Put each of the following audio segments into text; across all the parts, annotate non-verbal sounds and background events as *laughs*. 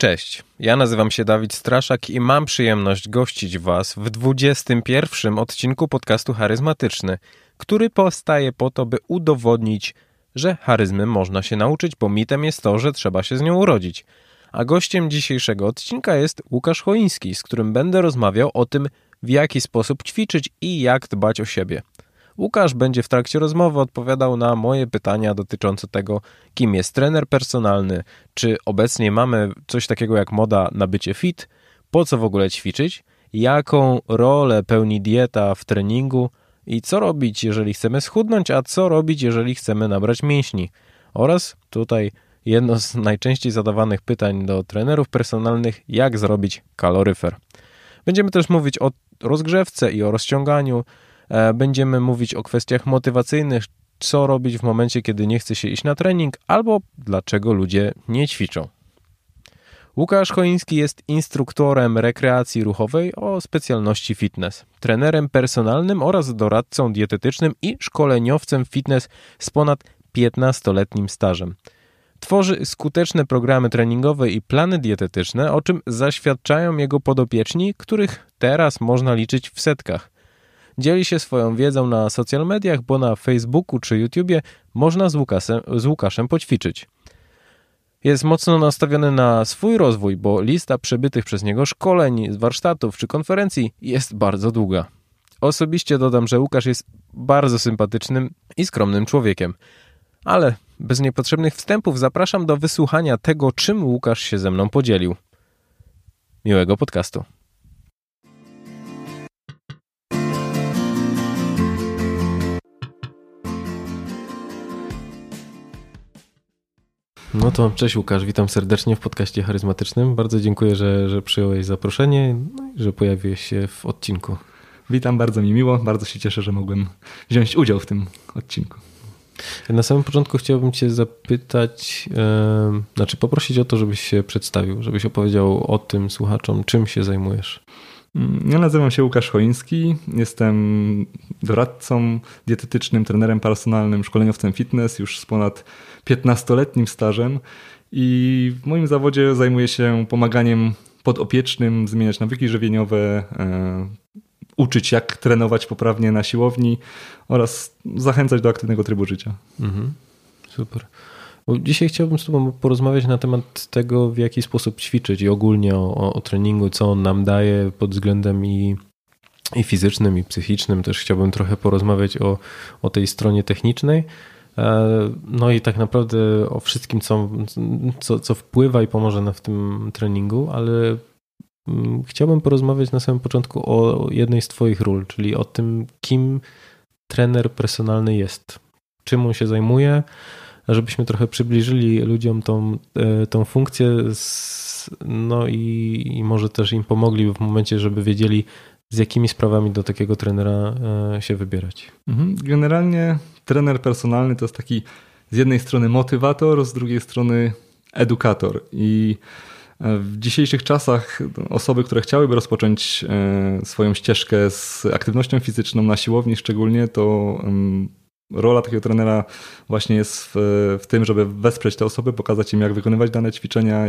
Cześć, ja nazywam się Dawid Straszak i mam przyjemność gościć Was w 21 odcinku podcastu Charyzmatyczny, który powstaje po to, by udowodnić, że charyzmy można się nauczyć, bo mitem jest to, że trzeba się z nią urodzić. A gościem dzisiejszego odcinka jest Łukasz Choiński, z którym będę rozmawiał o tym, w jaki sposób ćwiczyć i jak dbać o siebie. Łukasz będzie w trakcie rozmowy odpowiadał na moje pytania dotyczące tego, kim jest trener personalny, czy obecnie mamy coś takiego jak moda na bycie fit, po co w ogóle ćwiczyć, jaką rolę pełni dieta w treningu i co robić, jeżeli chcemy schudnąć, a co robić, jeżeli chcemy nabrać mięśni. Oraz tutaj jedno z najczęściej zadawanych pytań do trenerów personalnych, jak zrobić kaloryfer. Będziemy też mówić o rozgrzewce i o rozciąganiu, będziemy mówić o kwestiach motywacyjnych, co robić w momencie, kiedy nie chce się iść na trening, albo dlaczego ludzie nie ćwiczą. Łukasz Choiński jest instruktorem rekreacji ruchowej o specjalności fitness, trenerem personalnym oraz doradcą dietetycznym i szkoleniowcem fitness z ponad 15-letnim stażem. Tworzy skuteczne programy treningowe i plany dietetyczne, o czym zaświadczają jego podopieczni, których teraz można liczyć w setkach. Dzieli się swoją wiedzą na social mediach, bo na Facebooku czy YouTubie można z Łukaszem, z Łukaszem poćwiczyć. Jest mocno nastawiony na swój rozwój, bo lista przebytych przez niego szkoleń, warsztatów czy konferencji jest bardzo długa. Osobiście dodam, że Łukasz jest bardzo sympatycznym i skromnym człowiekiem. Ale bez niepotrzebnych wstępów zapraszam do wysłuchania tego, czym Łukasz się ze mną podzielił. Miłego podcastu. No to cześć Łukasz, witam serdecznie w podcaście charyzmatycznym. Bardzo dziękuję, że, że przyjąłeś zaproszenie no i że pojawiłeś się w odcinku. Witam, bardzo mi miło, bardzo się cieszę, że mogłem wziąć udział w tym odcinku. Na samym początku chciałbym Cię zapytać, yy, znaczy poprosić o to, żebyś się przedstawił, żebyś opowiedział o tym słuchaczom, czym się zajmujesz. Mm, ja nazywam się Łukasz Choiński, jestem doradcą dietetycznym, trenerem personalnym, szkoleniowcem fitness już z ponad 15-letnim stażem i w moim zawodzie zajmuję się pomaganiem podopiecznym zmieniać nawyki żywieniowe, e, uczyć jak trenować poprawnie na siłowni oraz zachęcać do aktywnego trybu życia. Mhm. Super. Dzisiaj chciałbym z Tobą porozmawiać na temat tego, w jaki sposób ćwiczyć i ogólnie o, o treningu, co on nam daje pod względem i, i fizycznym, i psychicznym. Też chciałbym trochę porozmawiać o, o tej stronie technicznej. E, no i tak naprawdę o wszystkim, co, co, co wpływa i pomoże nam w tym treningu, ale mm, chciałbym porozmawiać na samym początku o jednej z Twoich ról, czyli o tym, kim trener personalny jest, czym on się zajmuje, żebyśmy trochę przybliżyli ludziom tą, e, tą funkcję, no i, i może też im pomogli w momencie, żeby wiedzieli, z jakimi sprawami do takiego trenera e, się wybierać. Mhm. Generalnie trener personalny to jest taki z jednej strony motywator, z drugiej strony edukator. I e, w dzisiejszych czasach osoby, które chciałyby rozpocząć swoją ścieżkę z aktywnością fizyczną na siłowni szczególnie, to rola takiego trenera właśnie jest w, w tym, żeby wesprzeć te osoby, pokazać im, jak wykonywać dane ćwiczenia,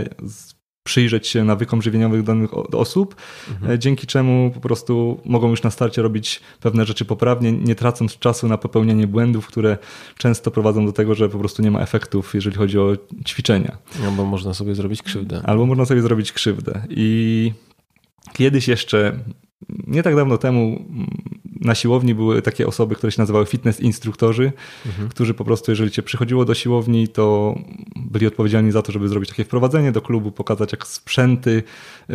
przyjrzeć się nawykom żywieniowych danych osób, mhm. E, dzięki czemu po prostu mogą już na starcie robić pewne rzeczy poprawnie, nie tracąc czasu na popełnianie błędów, które często prowadzą do tego, że po prostu nie ma efektów, jeżeli chodzi o ćwiczenia. Albo można sobie zrobić krzywdę. Albo można sobie zrobić krzywdę. I kiedyś jeszcze nie tak dawno temu na siłowni były takie osoby, które się nazywały fitness instruktorzy, mhm. którzy po prostu, jeżeli cię przychodziło do siłowni, to byli odpowiedzialni za to, żeby zrobić takie wprowadzenie do klubu, pokazać jak sprzęty,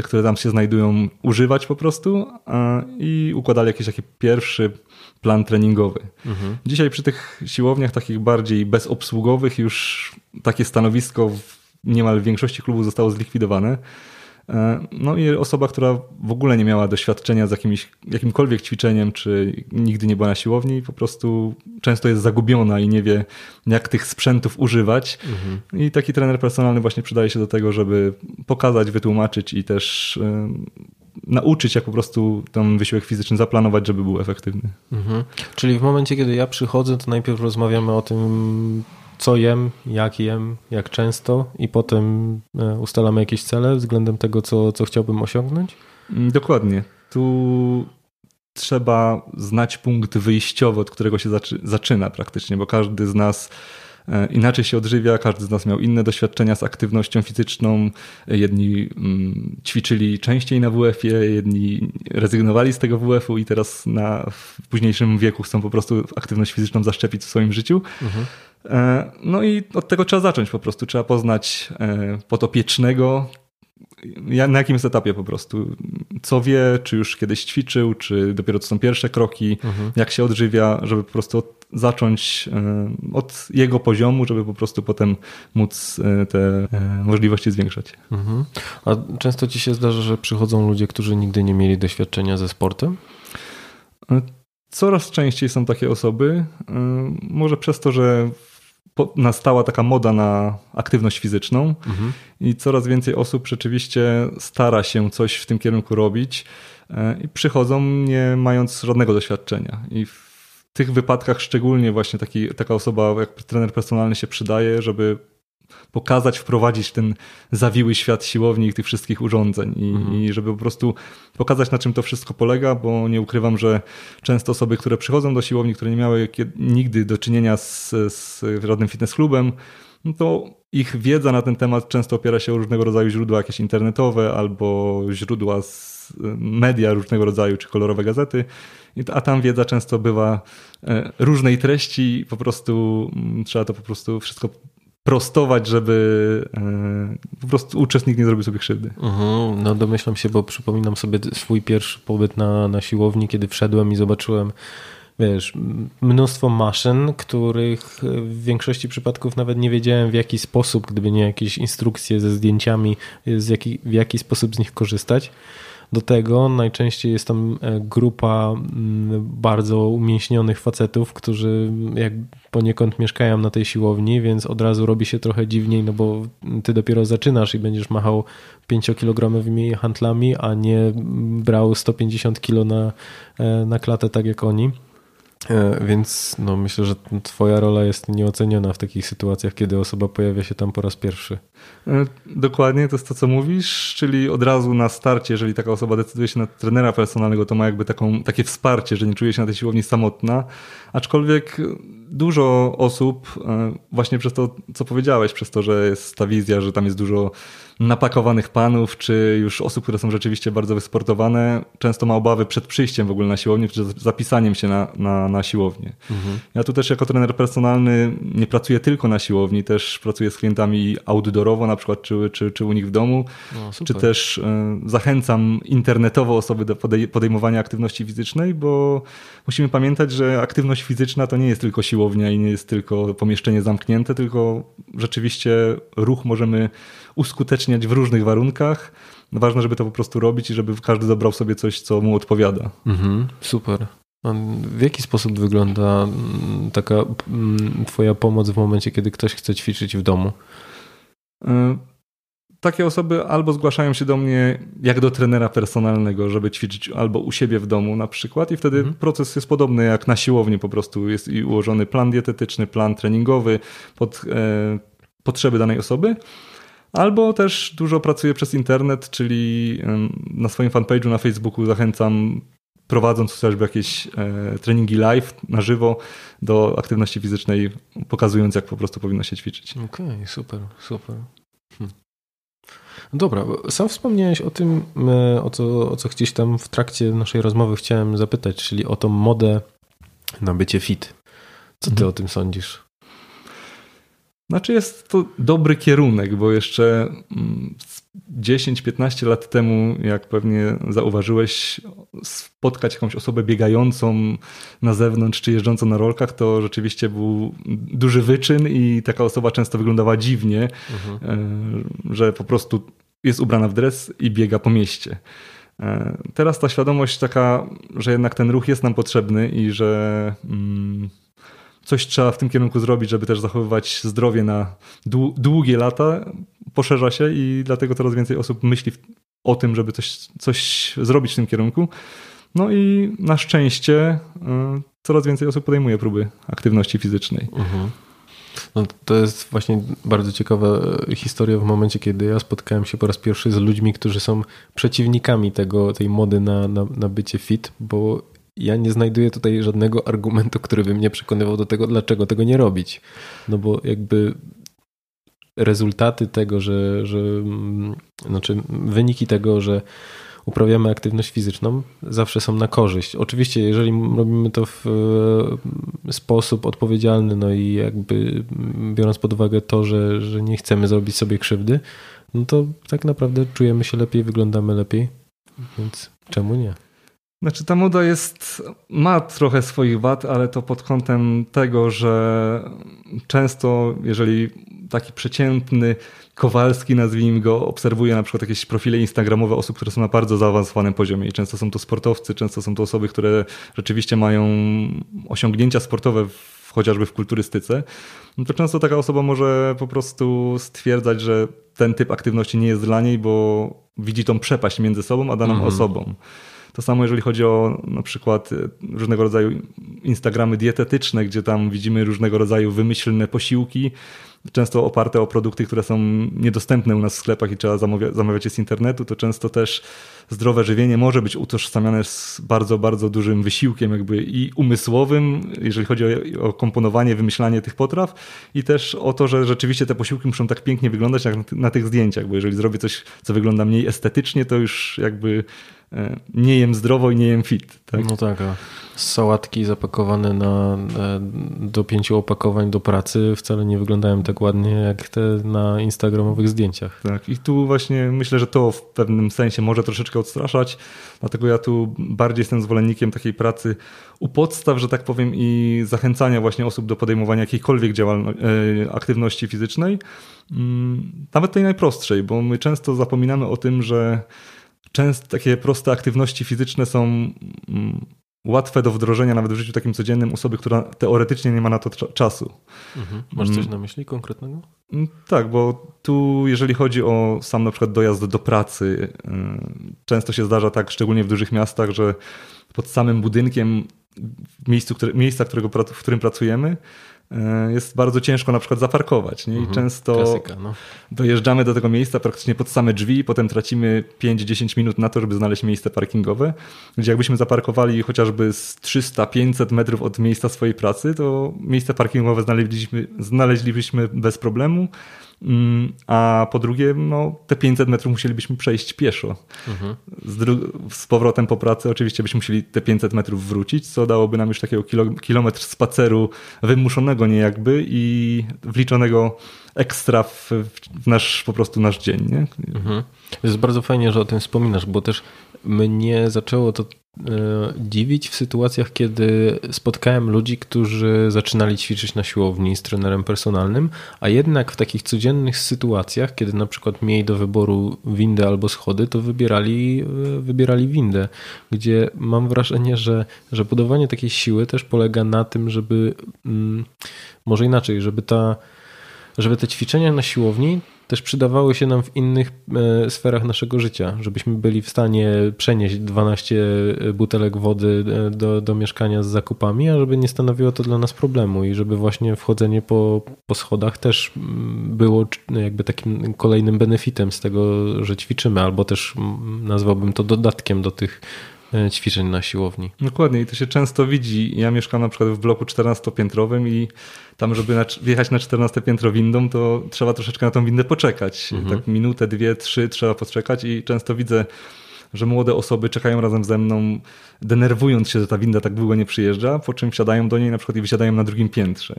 które tam się znajdują, używać po prostu i układali jakiś taki pierwszy plan treningowy. Mhm. Dzisiaj przy tych siłowniach takich bardziej bezobsługowych już takie stanowisko w niemal większości klubów zostało zlikwidowane. E, no i osoba, która w ogóle nie miała doświadczenia z jakimś, jakimkolwiek ćwiczeniem, czy nigdy nie była na siłowni, po prostu często jest zagubiona i nie wie, jak tych sprzętów używać. Mhm. I taki trener personalny właśnie przydaje się do tego, żeby pokazać, wytłumaczyć i też e, nauczyć, jak po prostu ten wysiłek fizyczny zaplanować, żeby był efektywny. Mhm. Czyli w momencie, kiedy ja przychodzę, to najpierw rozmawiamy o tym, co jem, jak jem, jak często i potem e, ustalamy jakieś cele względem tego, co, co chciałbym osiągnąć? Mm, dokładnie. Tu trzeba znać punkt wyjściowy, od którego się zaczyna praktycznie, bo każdy z nas E, inaczej się odżywia, każdy z nas miał inne doświadczenia z aktywnością fizyczną. Jedni mm, ćwiczyli częściej na WF-ie, jedni rezygnowali z tego WF-u i teraz na, w późniejszym wieku chcą po prostu aktywność fizyczną zaszczepić w swoim życiu. Mhm. E, no i od tego trzeba zacząć po prostu. Trzeba poznać e, potopiecznego, na jakim jest etapie po prostu? Co wie, czy już kiedyś ćwiczył, czy dopiero to są pierwsze kroki, mhm. jak się odżywia, żeby po prostu od, zacząć e, od jego poziomu, żeby po prostu potem móc te możliwości zwiększać. Mhm. A często ci się zdarza, że przychodzą ludzie, którzy nigdy nie mieli doświadczenia ze sportem? Coraz częściej są takie osoby. Może przez to, że nastała taka moda na aktywność fizyczną mhm. i coraz więcej osób rzeczywiście stara się coś w tym kierunku robić e, i przychodzą nie mając żadnego doświadczenia. I w tych wypadkach szczególnie właśnie taki, taka osoba jak trener personalny się przydaje, żeby pokazać, wprowadzić ten zawiły świat siłowni i tych wszystkich urządzeń i, mhm. i, żeby po prostu pokazać, na czym to wszystko polega, bo nie ukrywam, że często osoby, które przychodzą do siłowni, które nie miały nigdy do czynienia z, z żadnym fitness klubem, no to ich wiedza na ten temat często opiera się o różnego rodzaju źródła jakieś internetowe albo źródła z media różnego rodzaju, czy kolorowe gazety, a tam wiedza często bywa e, różnej treści, po prostu mm, trzeba to po prostu wszystko prostować, żeby e, po prostu uczestnik nie zrobił sobie krzywdy. Mhm, no domyślam się, bo przypominam sobie swój pierwszy pobyt na, na siłowni, kiedy wszedłem i zobaczyłem wiesz, mnóstwo maszyn, których w większości przypadków nawet nie wiedziałem w jaki sposób, gdyby nie jakieś instrukcje ze zdjęciami, z jaki, w jaki sposób z nich korzystać. Do tego najczęściej jest tam e, grupa mm, bardzo umięśnionych facetów, którzy jak poniekąd mieszkają na tej siłowni, więc od razu robi się trochę dziwniej, no bo ty dopiero zaczynasz i będziesz machał 5-kilogramowymi handlami, a nie brał 150 kg na, e, na klatę tak jak oni. E, więc no, myślę, że Twoja rola jest nieoceniona w takich sytuacjach, kiedy osoba pojawia się tam po raz pierwszy. E, dokładnie, to jest to, co mówisz, czyli od razu na starcie, jeżeli taka osoba decyduje się na trenera personalnego, to ma jakby taką, takie wsparcie, że nie czuje się na tej siłowni samotna. Aczkolwiek dużo osób, e, właśnie przez to, co powiedziałeś, przez to, że jest ta wizja, że tam jest dużo napakowanych panów, czy już osób, które są rzeczywiście bardzo wysportowane, często ma obawy przed przyjściem w ogóle na siłownię, czy zapisaniem się na, na, na siłownię. Mhm. Ja tu też jako trener personalny nie pracuję tylko na siłowni, też pracuję z klientami outdoorowo, na przykład, czy, czy, czy u nich w domu, no, czy też y, zachęcam internetowo osoby do podej podejmowania aktywności fizycznej, bo musimy pamiętać, że aktywność fizyczna to nie jest tylko siłownia i nie jest tylko pomieszczenie zamknięte, tylko rzeczywiście ruch możemy uskuteczniać w różnych warunkach. Ważne, żeby to po prostu robić i żeby każdy dobrał sobie coś, co mu odpowiada. Mhm, super. W jaki sposób wygląda mm, taka mm, Twoja pomoc w momencie, kiedy ktoś chce ćwiczyć w domu? E, takie osoby albo zgłaszają się do mnie jak do trenera personalnego, żeby ćwiczyć albo u siebie w domu na przykład i wtedy mhm. proces jest podobny jak na siłowni po prostu. Jest i ułożony plan dietetyczny, plan treningowy pod e, potrzeby danej osoby. Albo też dużo pracuję przez internet, czyli na swoim fanpage'u na Facebooku zachęcam, prowadząc chociażby jakieś e, treningi live na żywo do aktywności fizycznej, pokazując jak po prostu powinno się ćwiczyć. Okej, okay, super, super. Hm. Dobra, sam wspomniałeś o tym, e, o co, o co gdzieś tam w trakcie naszej rozmowy chciałem zapytać, czyli o tą modę na bycie fit. Co ty mhm. o tym sądzisz? Znaczy jest to dobry kierunek, bo jeszcze 10-15 mm, lat temu, jak pewnie zauważyłeś, spotkać jakąś osobę biegającą na zewnątrz czy jeżdżącą na rolkach, to rzeczywiście był duży wyczyn i taka osoba często wyglądała dziwnie, mhm. E, że po prostu jest ubrana w dres i biega po mieście. E, teraz ta świadomość taka, że jednak ten ruch jest nam potrzebny i że. Mm, coś trzeba w tym kierunku zrobić, żeby też zachowywać zdrowie na długie lata, poszerza się i dlatego coraz więcej osób myśli o tym, żeby coś, coś zrobić w tym kierunku. No i na szczęście y, coraz więcej osób podejmuje próby aktywności fizycznej. Mhm. No, to jest właśnie bardzo ciekawa historia w momencie, kiedy ja spotkałem się po raz pierwszy z ludźmi, którzy są przeciwnikami tego, tej mody na, na, na bycie fit, bo ja nie znajduję tutaj żadnego argumentu, który by mnie przekonywał do tego, dlaczego tego nie robić. No bo jakby rezultaty tego, że, że mm, znaczy wyniki tego, że uprawiamy aktywność fizyczną, zawsze są na korzyść. Oczywiście, jeżeli robimy to w e, sposób odpowiedzialny, no i jakby biorąc pod uwagę to, że, że nie chcemy zrobić sobie krzywdy, no to tak naprawdę czujemy się lepiej, wyglądamy lepiej, więc czemu nie? Znaczy ta moda jest, ma trochę swoich wad, ale to pod kątem tego, że często jeżeli taki przeciętny Kowalski, nazwijmy go, obserwuje na przykład jakieś profile instagramowe osób, które są na bardzo zaawansowanym poziomie i często są to sportowcy, często są to osoby, które rzeczywiście mają osiągnięcia sportowe w, chociażby w kulturystyce, no to często taka osoba może po prostu stwierdzać, że ten typ aktywności nie jest dla niej, bo widzi tą przepaść między sobą a daną mhm. osobą. To samo jeżeli chodzi o na przykład e, różnego rodzaju Instagramy dietetyczne, gdzie tam widzimy różnego rodzaju wymyślne posiłki, często oparte o produkty, które są niedostępne u nas w sklepach i trzeba zamawiać je z internetu, to często też zdrowe żywienie może być utożsamiane z bardzo, bardzo dużym wysiłkiem jakby i umysłowym, jeżeli chodzi o, o komponowanie, wymyślanie tych potraw i też o to, że rzeczywiście te posiłki muszą tak pięknie wyglądać jak na tych zdjęciach, bo jeżeli zrobię coś, co wygląda mniej estetycznie, to już jakby e, nie jem zdrowo i nie jem fit. Tak? No tak, a sałatki zapakowane na, do pięciu opakowań do pracy wcale nie wyglądają tak ładnie jak te na instagramowych zdjęciach. Tak, i tu właśnie myślę, że to w pewnym sensie może troszeczkę odstraszać, dlatego ja tu bardziej jestem zwolennikiem takiej pracy u podstaw, że tak powiem, i zachęcania właśnie osób do podejmowania jakiejkolwiek e, aktywności fizycznej, mm, nawet tej najprostszej, bo my często zapominamy o tym, że często takie proste aktywności fizyczne są mm, łatwe do wdrożenia nawet w życiu takim codziennym osoby, która teoretycznie nie ma na to czasu. Mhm. Masz coś mm. na myśli konkretnego? Mm, tak, bo tu jeżeli chodzi o sam na przykład dojazd do pracy, y, często się zdarza tak, szczególnie w dużych miastach, że pod samym budynkiem miejscu, które, miejsca, którego, w którym pracujemy, jest bardzo ciężko na przykład zaparkować. Nie? I mhm, często klasyka, no. dojeżdżamy do tego miejsca praktycznie pod same drzwi, potem tracimy 5-10 minut na to, żeby znaleźć miejsce parkingowe, gdzie jakbyśmy zaparkowali chociażby z 300-500 metrów od miejsca swojej pracy, to miejsce parkingowe znaleźliśmy, znaleźlibyśmy bez problemu, a po drugie, no, te 500 metrów musielibyśmy przejść pieszo. Mhm. Z, z, powrotem po pracy oczywiście byśmy musieli te 500 metrów wrócić, co dałoby nam już takiego kilo, kilometr spaceru wymuszonego niejakby i wliczonego ekstra w, w, nasz po prostu nasz dzień. Nie? Mhm. Jest bardzo fajnie, że o tym wspominasz, bo też mnie zaczęło to E, dziwić w sytuacjach, kiedy spotkałem ludzi, którzy zaczynali ćwiczyć na siłowni z trenerem personalnym, a jednak w takich codziennych sytuacjach, kiedy na przykład mieli do wyboru windę albo schody, to wybierali, e, wybierali windę, gdzie mam wrażenie, że, że budowanie takiej siły też polega na tym, żeby mm, może inaczej, żeby ta żeby te ćwiczenia na siłowni też przydawały się nam w innych e, sferach naszego życia, żebyśmy byli w stanie przenieść 12 butelek wody e, do, do mieszkania z zakupami, a żeby nie stanowiło to dla nas problemu i żeby właśnie wchodzenie po, po schodach też mm, było jakby takim kolejnym benefitem z tego, że ćwiczymy, albo też mm, nazwałbym to dodatkiem do tych e, ćwiczeń na siłowni. Dokładnie i to się często widzi. Ja mieszkam na przykład w bloku 14-piętrowym i tam, żeby na, wjechać na 14 piętro windą, to trzeba troszeczkę na tą windę poczekać. Mhm. Tak minutę, dwie, trzy trzeba poczekać i często widzę, że młode osoby czekają razem ze mną, denerwując się, że ta winda tak długo nie przyjeżdża, po czym wsiadają do niej na przykład i wysiadają na drugim piętrze.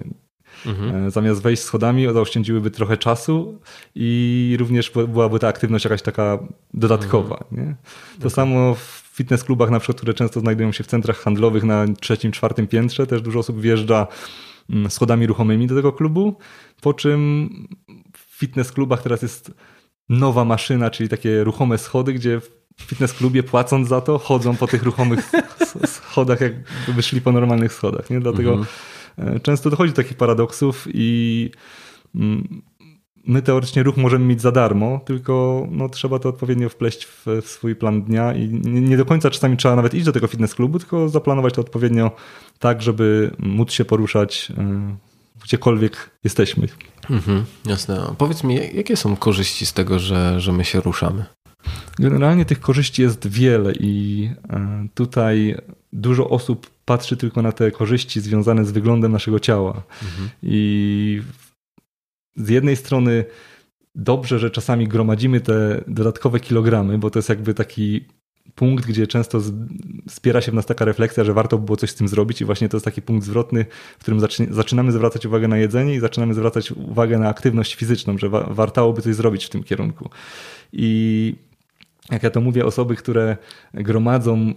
Mhm. E, zamiast wejść schodami, zaoszczędziłyby trochę czasu i również byłaby ta aktywność jakaś taka dodatkowa. Mhm. Nie? To okay. samo w fitness klubach, na przykład, które często znajdują się w centrach handlowych na trzecim, czwartym piętrze, też dużo osób wjeżdża Mm, schodami ruchomymi do tego klubu, po czym w fitness klubach teraz jest nowa maszyna, czyli takie ruchome schody, gdzie w fitness klubie płacąc za to chodzą po tych ruchomych schodach, jak wyszli po normalnych schodach. Nie? Dlatego mhm. często dochodzi do takich paradoksów i mm, my teoretycznie ruch możemy mieć za darmo, tylko no, trzeba to odpowiednio wpleść w, w swój plan dnia i nie, nie, do końca czasami trzeba nawet iść do tego fitness klubu, tylko zaplanować to odpowiednio tak, żeby móc się poruszać gdziekolwiek jesteśmy. Mhm, jasne. Powiedz mi, jakie są korzyści z tego, że, że my się ruszamy? Generalnie tych korzyści jest wiele i e, tutaj dużo osób patrzy tylko na te korzyści związane z wyglądem naszego ciała. Mhm. I z jednej strony dobrze, że czasami gromadzimy te dodatkowe kilogramy, bo to jest jakby taki punkt, gdzie często spiera się w nas taka refleksja, że warto było coś z tym zrobić i właśnie to jest taki punkt zwrotny, w którym zaczynamy zwracać uwagę na jedzenie i zaczynamy zwracać uwagę na aktywność fizyczną, że wa wartałoby coś zrobić w tym kierunku. I jak ja to mówię, osoby, które gromadzą e,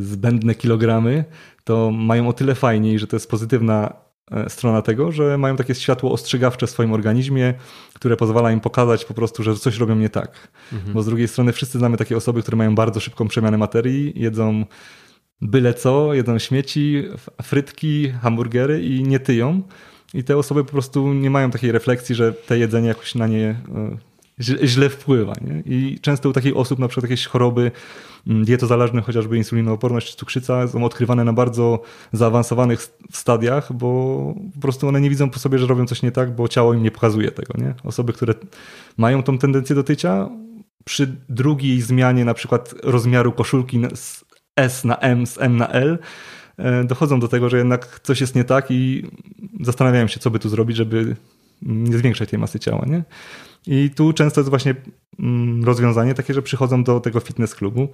zbędne kilogramy, to mają o tyle fajniej, że to jest pozytywna strona tego, że mają takie światło ostrzegawcze w swoim organizmie, które pozwala im pokazać po prostu, że coś robią nie tak. Mhm. Bo z drugiej strony wszyscy znamy takie osoby, które mają bardzo szybką przemianę materii, jedzą byle co, jedzą śmieci, frytki, hamburgery i nie tyją. I te osoby po prostu nie mają takiej refleksji, że te jedzenie jakoś na nie e, źle wpływa. Nie? I często u takich osób na przykład jakieś choroby mm, dietozależne, chociażby insulinooporność, cukrzyca są odkrywane na bardzo zaawansowanych stadiach, bo po prostu one nie widzą po sobie, że robią coś nie tak, bo ciało im nie pokazuje tego. Nie? Osoby, które mają tą tendencję do tycia, przy drugiej zmianie na przykład rozmiaru koszulki z S na M, z M na L, e, dochodzą do tego, że jednak coś jest nie tak i zastanawiają się, co by tu zrobić, żeby nie zwiększać tej masy ciała. Nie? I tu często jest właśnie mm, rozwiązanie takie, że przychodzą do tego fitness klubu,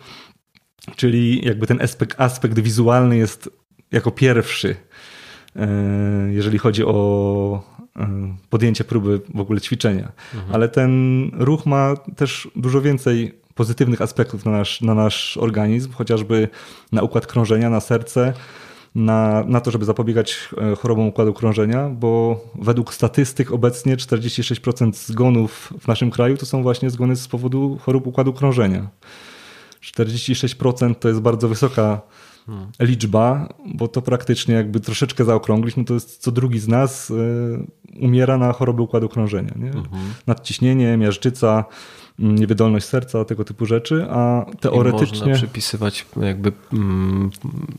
czyli jakby ten aspekt, aspekt wizualny jest jako pierwszy, e, jeżeli chodzi o e, podjęcie próby w ogóle ćwiczenia. Mhm. Ale ten ruch ma też dużo więcej pozytywnych aspektów na nasz, na nasz organizm, chociażby na układ krążenia, na serce, na, na to, żeby zapobiegać e, chorobom układu krążenia, bo według statystyk obecnie 46% zgonów w naszym kraju to są właśnie zgony z powodu chorób układu krążenia. 46% to jest bardzo wysoka hmm. liczba, bo to praktycznie jakby troszeczkę zaokrąglić, no to jest co drugi z nas y, umiera na choroby układu krążenia. Nie? Mhm. Nadciśnienie, miażdżyca, niewydolność serca, tego typu rzeczy, a teoretycznie... I można przypisywać jakby, mm,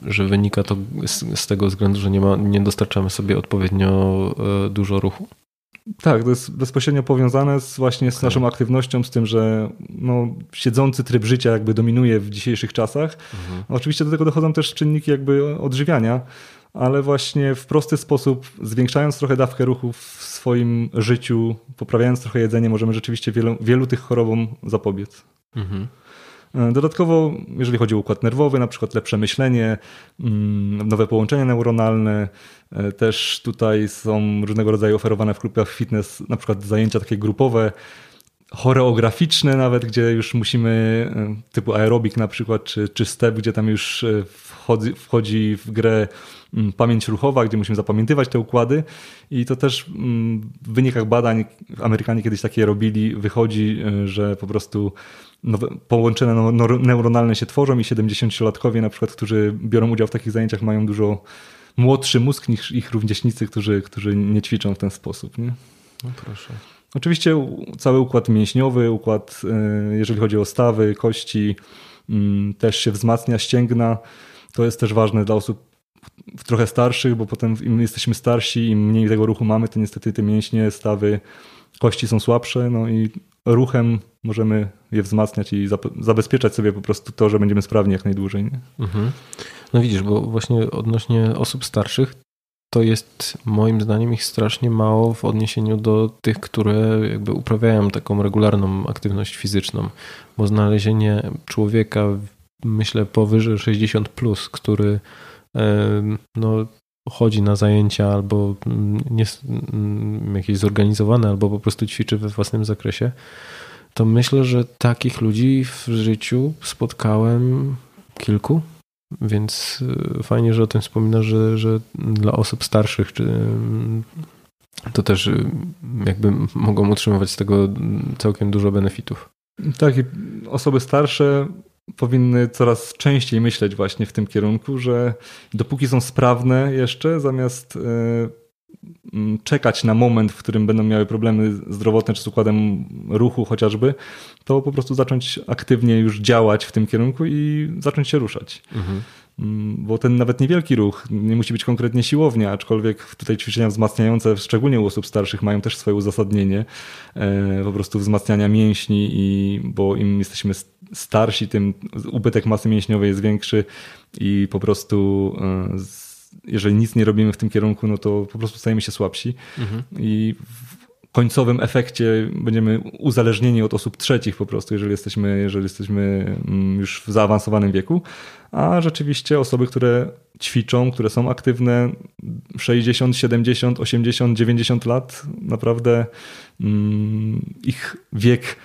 że wynika to z, z tego względu, że nie, ma, nie dostarczamy sobie odpowiednio e, dużo ruchu? Tak, to jest bezpośrednio powiązane z, właśnie z okay. naszą aktywnością, z tym, że no, siedzący tryb życia jakby dominuje w dzisiejszych czasach. Mhm. Oczywiście do tego dochodzą też czynniki jakby odżywiania, ale właśnie w prosty sposób, zwiększając trochę dawkę ruchu w swoim życiu, poprawiając trochę jedzenie, możemy rzeczywiście wielu, wielu tych chorobom zapobiec. Mhm. E, dodatkowo, jeżeli chodzi o układ nerwowy, na przykład lepsze myślenie, mm, nowe połączenia neuronalne, e, też tutaj są różnego rodzaju oferowane w klubach fitness, na przykład zajęcia takie grupowe, choreograficzne nawet, gdzie już musimy, e, typu aerobik na przykład, czy, czy step, gdzie tam już wchodzi, wchodzi w grę mm, pamięć ruchowa, gdzie musimy zapamiętywać te układy i to też mm, w wynikach badań, Amerykanie kiedyś takie robili, wychodzi, e, że po prostu nowe, połączenia neuronalne się tworzą i 70-latkowie na przykład, którzy biorą udział w takich zajęciach mają dużo młodszy mózg niż ich rówieśnicy, którzy, którzy nie ćwiczą w ten sposób. Nie? No proszę. Oczywiście cały układ mięśniowy, układ, e, jeżeli chodzi o stawy, kości, mm, też się wzmacnia, ścięgna. To jest też ważne dla osób trochę starszych, bo potem im jesteśmy starsi, im mniej tego ruchu mamy, to niestety te mięśnie, stawy, kości są słabsze, no i ruchem możemy je wzmacniać i zabezpieczać sobie po prostu to, że będziemy sprawni jak najdłużej. Nie? Mhm. No widzisz, bo właśnie odnośnie osób starszych, to jest moim zdaniem ich strasznie mało w odniesieniu do tych, które jakby uprawiają taką regularną aktywność fizyczną, bo znalezienie człowieka myślę powyżej 60 plus, który no, chodzi na zajęcia albo nie, mm, jakieś zorganizowane, albo po prostu ćwiczy we własnym zakresie, to myślę, że takich ludzi w życiu spotkałem kilku. Więc y, fajnie, że o tym wspominasz, że, że dla osób starszych czy, to też y, jakby mogą utrzymywać z tego całkiem dużo benefitów. Tak, i osoby starsze powinny coraz częściej myśleć właśnie w tym kierunku, że dopóki są sprawne jeszcze, zamiast mm, czekać na moment, w którym będą miały problemy zdrowotne czy z układem ruchu chociażby, to po prostu zacząć aktywnie już działać w tym kierunku i zacząć się ruszać. Mhm. Mm, bo ten nawet niewielki ruch nie musi być konkretnie siłownia, aczkolwiek tutaj ćwiczenia wzmacniające, szczególnie u osób starszych, mają też swoje uzasadnienie e, po prostu wzmacniania mięśni, i, bo im jesteśmy starsi, tym ubytek masy mięśniowej jest większy i po prostu e, jeżeli nic nie robimy w tym kierunku, no to po prostu stajemy się słabsi. Mhm. I końcowym efekcie będziemy uzależnieni od osób trzecich po prostu, jeżeli jesteśmy, jeżeli jesteśmy mm, już w zaawansowanym wieku, a rzeczywiście osoby, które ćwiczą, które są aktywne 60, 70, 80, 90 lat, naprawdę mm, ich wiek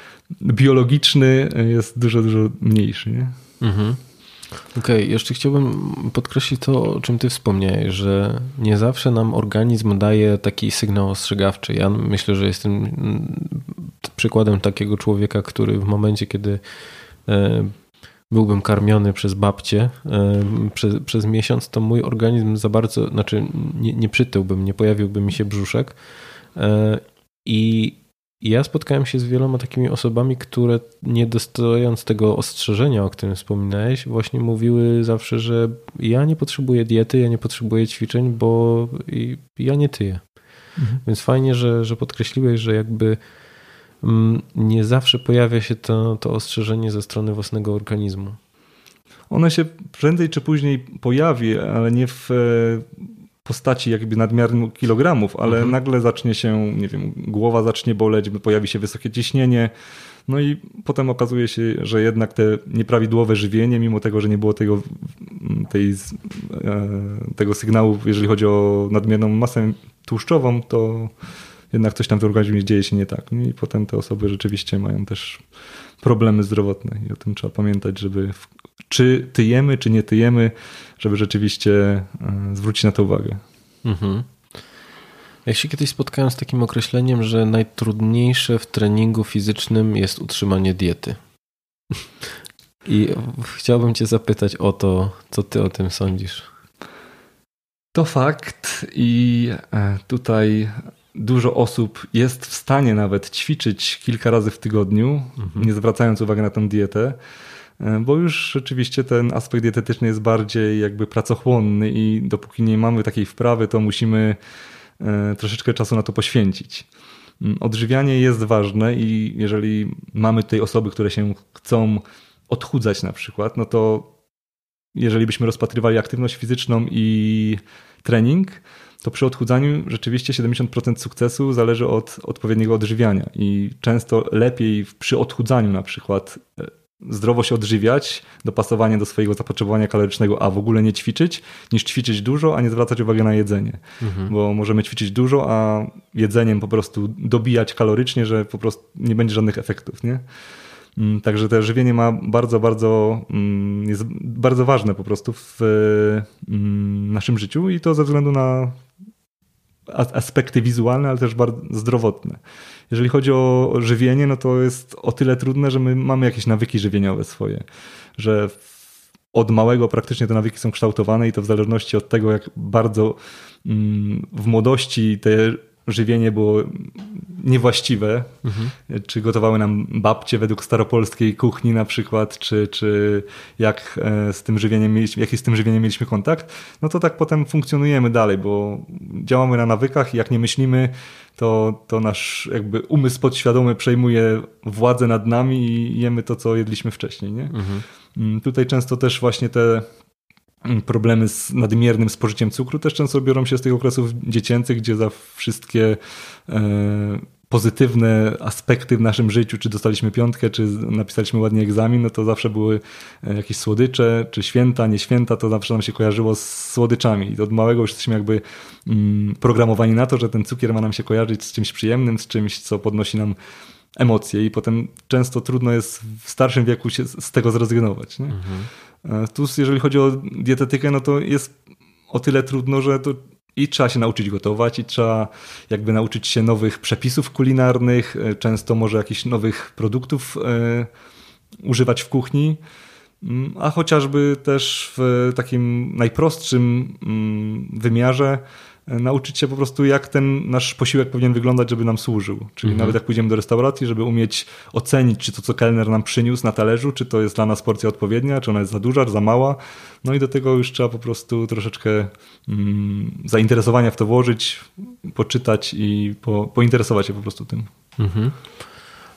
biologiczny jest dużo, dużo mniejszy. Nie? Mhm. Okej, okay, jeszcze chciałbym podkreślić to, o czym ty wspomniałeś, że nie zawsze nam organizm daje taki sygnał ostrzegawczy. Ja myślę, że jestem mm, przykładem takiego człowieka, który w momencie, kiedy e, byłbym karmiony przez babcię e, przez, przez miesiąc, to mój organizm za bardzo, znaczy nie, nie przytyłbym, nie pojawiłby mi się brzuszek e, i ja spotkałem się z wieloma takimi osobami, które nie dostając tego ostrzeżenia, o którym wspominałeś, właśnie mówiły zawsze, że ja nie potrzebuję diety, ja nie potrzebuję ćwiczeń, bo ja nie tyję. Mhm. Więc fajnie, że, że podkreśliłeś, że jakby mm, nie zawsze pojawia się to, to ostrzeżenie ze strony własnego organizmu. One się prędzej czy później pojawi, ale nie w postaci jakby nadmiarnych kilogramów, ale mhm. nagle zacznie się, nie wiem, głowa zacznie boleć, pojawi się wysokie ciśnienie, no i potem okazuje się, że jednak te nieprawidłowe żywienie, mimo tego, że nie było tego, tej, e, tego sygnału, jeżeli chodzi o nadmierną masę tłuszczową, to jednak coś tam w organizmie dzieje się nie tak. No I potem te osoby rzeczywiście mają też problemy zdrowotne i o tym trzeba pamiętać, żeby czy tyjemy, czy nie tyjemy, żeby rzeczywiście e, zwrócić na to uwagę. Mhm. Ja się kiedyś spotkałem z takim określeniem, że najtrudniejsze w treningu fizycznym jest utrzymanie diety. *laughs* I chciałbym Cię zapytać o to, co Ty o tym sądzisz. To fakt, i e, tutaj dużo osób jest w stanie nawet ćwiczyć kilka razy w tygodniu, mhm. nie zwracając uwagi na tę dietę. E, bo już rzeczywiście ten aspekt dietetyczny jest bardziej jakby pracochłonny i dopóki nie mamy takiej wprawy, to musimy e, troszeczkę czasu na to poświęcić. Mm, odżywianie jest ważne i jeżeli mamy tutaj osoby, które się chcą odchudzać na przykład, no to jeżeli byśmy rozpatrywali aktywność fizyczną i trening, to przy odchudzaniu rzeczywiście 70% sukcesu zależy od odpowiedniego odżywiania i często lepiej przy odchudzaniu na przykład e, zdrowo się odżywiać, dopasowanie do swojego zapotrzebowania kalorycznego, a w ogóle nie ćwiczyć, niż ćwiczyć dużo, a nie zwracać uwagi na jedzenie. Mhm. Bo możemy ćwiczyć dużo, a jedzeniem po prostu dobijać kalorycznie, że po prostu nie będzie żadnych efektów. Nie? Mm, także to żywienie ma bardzo, bardzo, mm, jest bardzo ważne po prostu w mm, naszym życiu i to ze względu na aspekty wizualne, ale też bardzo zdrowotne. Jeżeli chodzi o żywienie, no to jest o tyle trudne, że my mamy jakieś nawyki żywieniowe swoje, że od małego praktycznie te nawyki są kształtowane i to w zależności od tego, jak bardzo mm, w młodości te żywienie było niewłaściwe, mhm. czy gotowały nam babcie według staropolskiej kuchni na przykład, czy, czy jak e, z tym żywieniem mieliśmy, jaki z tym żywieniem mieliśmy kontakt, no to tak potem funkcjonujemy dalej, bo działamy na nawykach i jak nie myślimy, to, to nasz jakby umysł podświadomy przejmuje władzę nad nami i jemy to, co jedliśmy wcześniej. Nie? Mhm. Mm, tutaj często też właśnie te problemy z nadmiernym spożyciem cukru też często biorą się z tych okresów dziecięcych, gdzie za wszystkie e, pozytywne aspekty w naszym życiu, czy dostaliśmy piątkę, czy napisaliśmy ładnie egzamin, no to zawsze były e, jakieś słodycze, czy święta, nie święta, to zawsze nam się kojarzyło z słodyczami. I od małego już jesteśmy jakby mm, programowani na to, że ten cukier ma nam się kojarzyć z czymś przyjemnym, z czymś, co podnosi nam emocje i potem często trudno jest w starszym wieku się z tego zrezygnować. Nie? Mhm. E, tu jeżeli chodzi o dietetykę, no to jest o tyle trudno, że to i trzeba się nauczyć gotować, i trzeba jakby nauczyć się nowych przepisów kulinarnych, e, często może jakichś nowych produktów e, używać w kuchni, mm, a chociażby też w takim najprostszym mm, wymiarze nauczyć się po prostu, jak ten nasz posiłek powinien wyglądać, żeby nam służył. Czyli mhm. nawet jak pójdziemy do restauracji, żeby umieć ocenić, czy to, co kelner nam przyniósł na talerzu, czy to jest dla nas porcja odpowiednia, czy ona jest za duża, czy za mała. No i do tego już trzeba po prostu troszeczkę mm, zainteresowania w to włożyć, poczytać i po, pointeresować się po prostu tym. Mhm.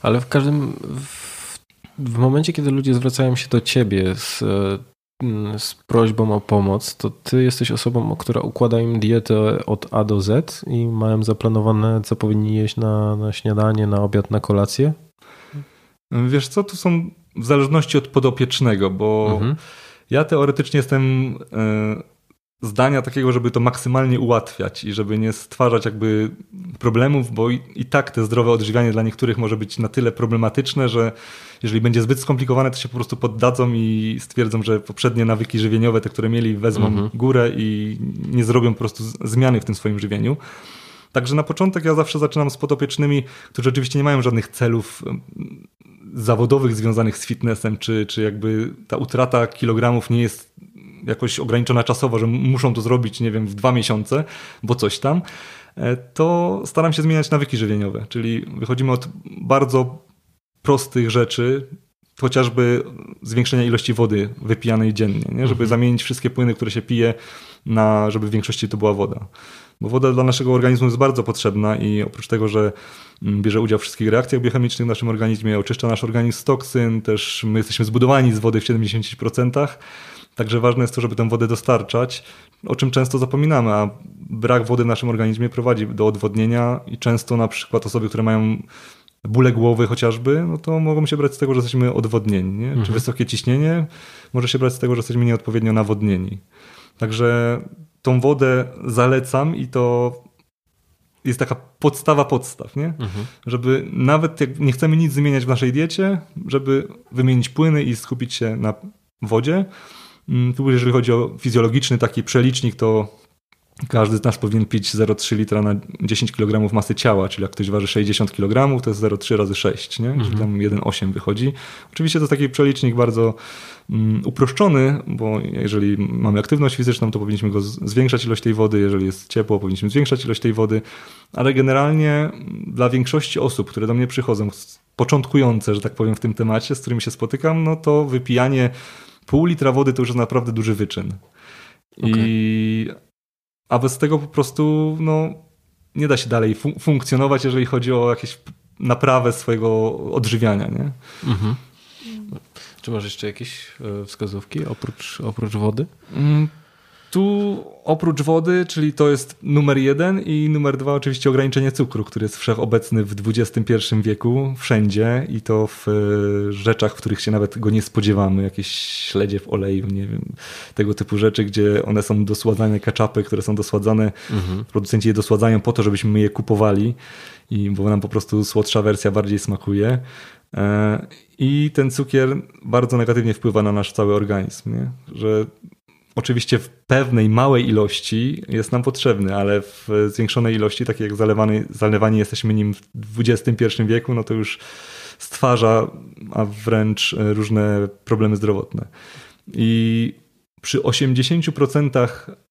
Ale w każdym. W, w momencie, kiedy ludzie zwracają się do ciebie z Mm, z prośbą o pomoc, to ty jesteś osobą, która układa im dietę od A do Z i mają zaplanowane, co powinni jeść na, na śniadanie, na obiad, na kolację? Wiesz co, tu są w zależności od podopiecznego, bo mhm. ja teoretycznie jestem e, zdania takiego, żeby to maksymalnie ułatwiać i żeby nie stwarzać jakby problemów, bo i, i, tak te zdrowe odżywianie dla niektórych może być na tyle problematyczne, że jeżeli będzie zbyt skomplikowane, to się po prostu poddadzą i stwierdzą, że poprzednie nawyki żywieniowe, te, które mieli, wezmą mhm. górę i nie zrobią po prostu zmiany w tym swoim żywieniu. Także na początek ja zawsze zaczynam z podopiecznymi, którzy oczywiście nie mają żadnych celów zawodowych związanych z fitnessem, czy, czy jakby ta utrata kilogramów nie jest jakoś ograniczona czasowo, że muszą to zrobić, nie wiem, w dwa miesiące, bo coś tam, e, to staram się zmieniać nawyki żywieniowe. Czyli wychodzimy od bardzo prostych rzeczy, chociażby zwiększenia ilości wody wypijanej dziennie, nie? żeby mhm. zamienić wszystkie płyny, które się pije, na, żeby w większości to była woda. Bo woda dla naszego organizmu jest bardzo potrzebna i oprócz tego, że mm, bierze udział w wszystkich reakcjach biochemicznych w naszym organizmie, oczyszcza nasz organizm z toksyn, też my jesteśmy zbudowani z wody w 70%, Także ważne jest to, żeby tę wodę dostarczać, o czym często zapominamy, a brak wody w naszym organizmie prowadzi do odwodnienia i często na przykład osoby, które mają bóle głowy chociażby, no to mogą się brać z tego, że jesteśmy odwodnieni. Nie? Mhm. Czy wysokie ciśnienie może się brać z tego, że jesteśmy nieodpowiednio nawodnieni. Także tą wodę zalecam i to jest taka podstawa podstaw, nie? Mhm. Żeby nawet jak nie chcemy nic zmieniać w naszej diecie, żeby wymienić płyny i skupić się na wodzie, tu jeżeli chodzi o fizjologiczny taki przelicznik, to każdy z nas powinien pić 0,3 litra na 10 kg masy ciała, czyli jak ktoś waży 60 kg, to jest 0,3 razy 6, nie? Mhm. czyli tam 1,8 wychodzi. Oczywiście to jest taki przelicznik bardzo um, uproszczony, bo jeżeli mamy aktywność fizyczną, to powinniśmy go zwiększać ilość tej wody, jeżeli jest ciepło, powinniśmy zwiększać ilość tej wody, ale generalnie dla większości osób, które do mnie przychodzą, początkujące, że tak powiem, w tym temacie, z którymi się spotykam, no to wypijanie pół litra wody to już jest naprawdę duży wyczyn. Okay. I, a bez tego po prostu no, nie da się dalej fun funkcjonować, jeżeli chodzi o jakieś naprawę swojego odżywiania. Nie? Mhm. Czy masz jeszcze jakieś e, wskazówki oprócz, oprócz wody? Tu oprócz wody, czyli to jest numer jeden i numer dwa oczywiście ograniczenie cukru, który jest wszechobecny w XXI wieku wszędzie i to w e, rzeczach, w których się nawet go nie spodziewamy, jakieś śledzie w oleju, nie wiem, tego typu rzeczy, gdzie one są dosładzane, kaczapy, które są dosładzane, mhm. producenci je dosładzają po to, żebyśmy je kupowali, i, bo nam po prostu słodsza wersja bardziej smakuje. E, I ten cukier bardzo negatywnie wpływa na nasz cały organizm, nie? że oczywiście w pewnej małej ilości jest nam potrzebny, ale w zwiększonej ilości, tak jak zalewany, zalewani jesteśmy nim w XXI wieku, no to już stwarza, a wręcz różne problemy zdrowotne. I przy 80%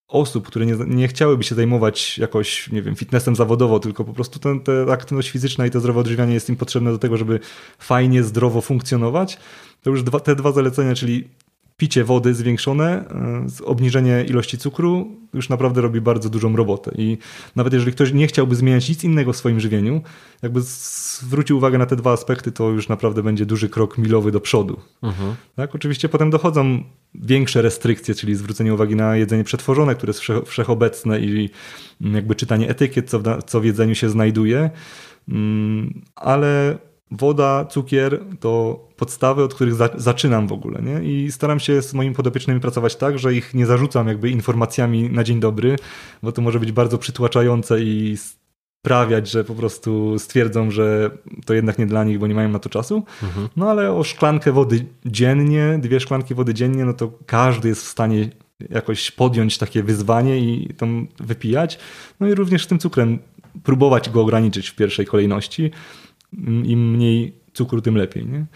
osób, które nie, nie chciałyby się zajmować jakoś, nie wiem, fitnessem zawodowo, tylko po prostu ten, ta aktywność fizyczna i to zdrowe odżywianie jest im potrzebne do tego, żeby fajnie, zdrowo funkcjonować, to już dwa, te dwa zalecenia, czyli picie wody zwiększone, e, obniżenie ilości cukru już naprawdę robi bardzo dużą robotę. I nawet jeżeli ktoś nie chciałby zmieniać nic innego w swoim żywieniu, jakby zwrócił uwagę na te dwa aspekty, to już naprawdę będzie duży krok milowy do przodu. Mhm. Tak? Oczywiście potem dochodzą większe restrykcje, czyli zwrócenie uwagi na jedzenie przetworzone, które jest wszechobecne i jakby czytanie etykiet, co w, co w jedzeniu się znajduje. Mm, ale woda, cukier to podstawy, od których za, zaczynam w ogóle. Nie? I staram się z moimi podopiecznymi pracować tak, że ich nie zarzucam jakby informacjami na dzień dobry, bo to może być bardzo przytłaczające i sprawiać, że po prostu stwierdzą, że to jednak nie dla nich, bo nie mają na to czasu. Mhm. No ale o szklankę wody dziennie, dwie szklanki wody dziennie, no to każdy jest w stanie jakoś podjąć takie wyzwanie i tam wypijać. No i również z tym cukrem próbować go ograniczyć w pierwszej kolejności im mniej cukru, tym lepiej. Nie?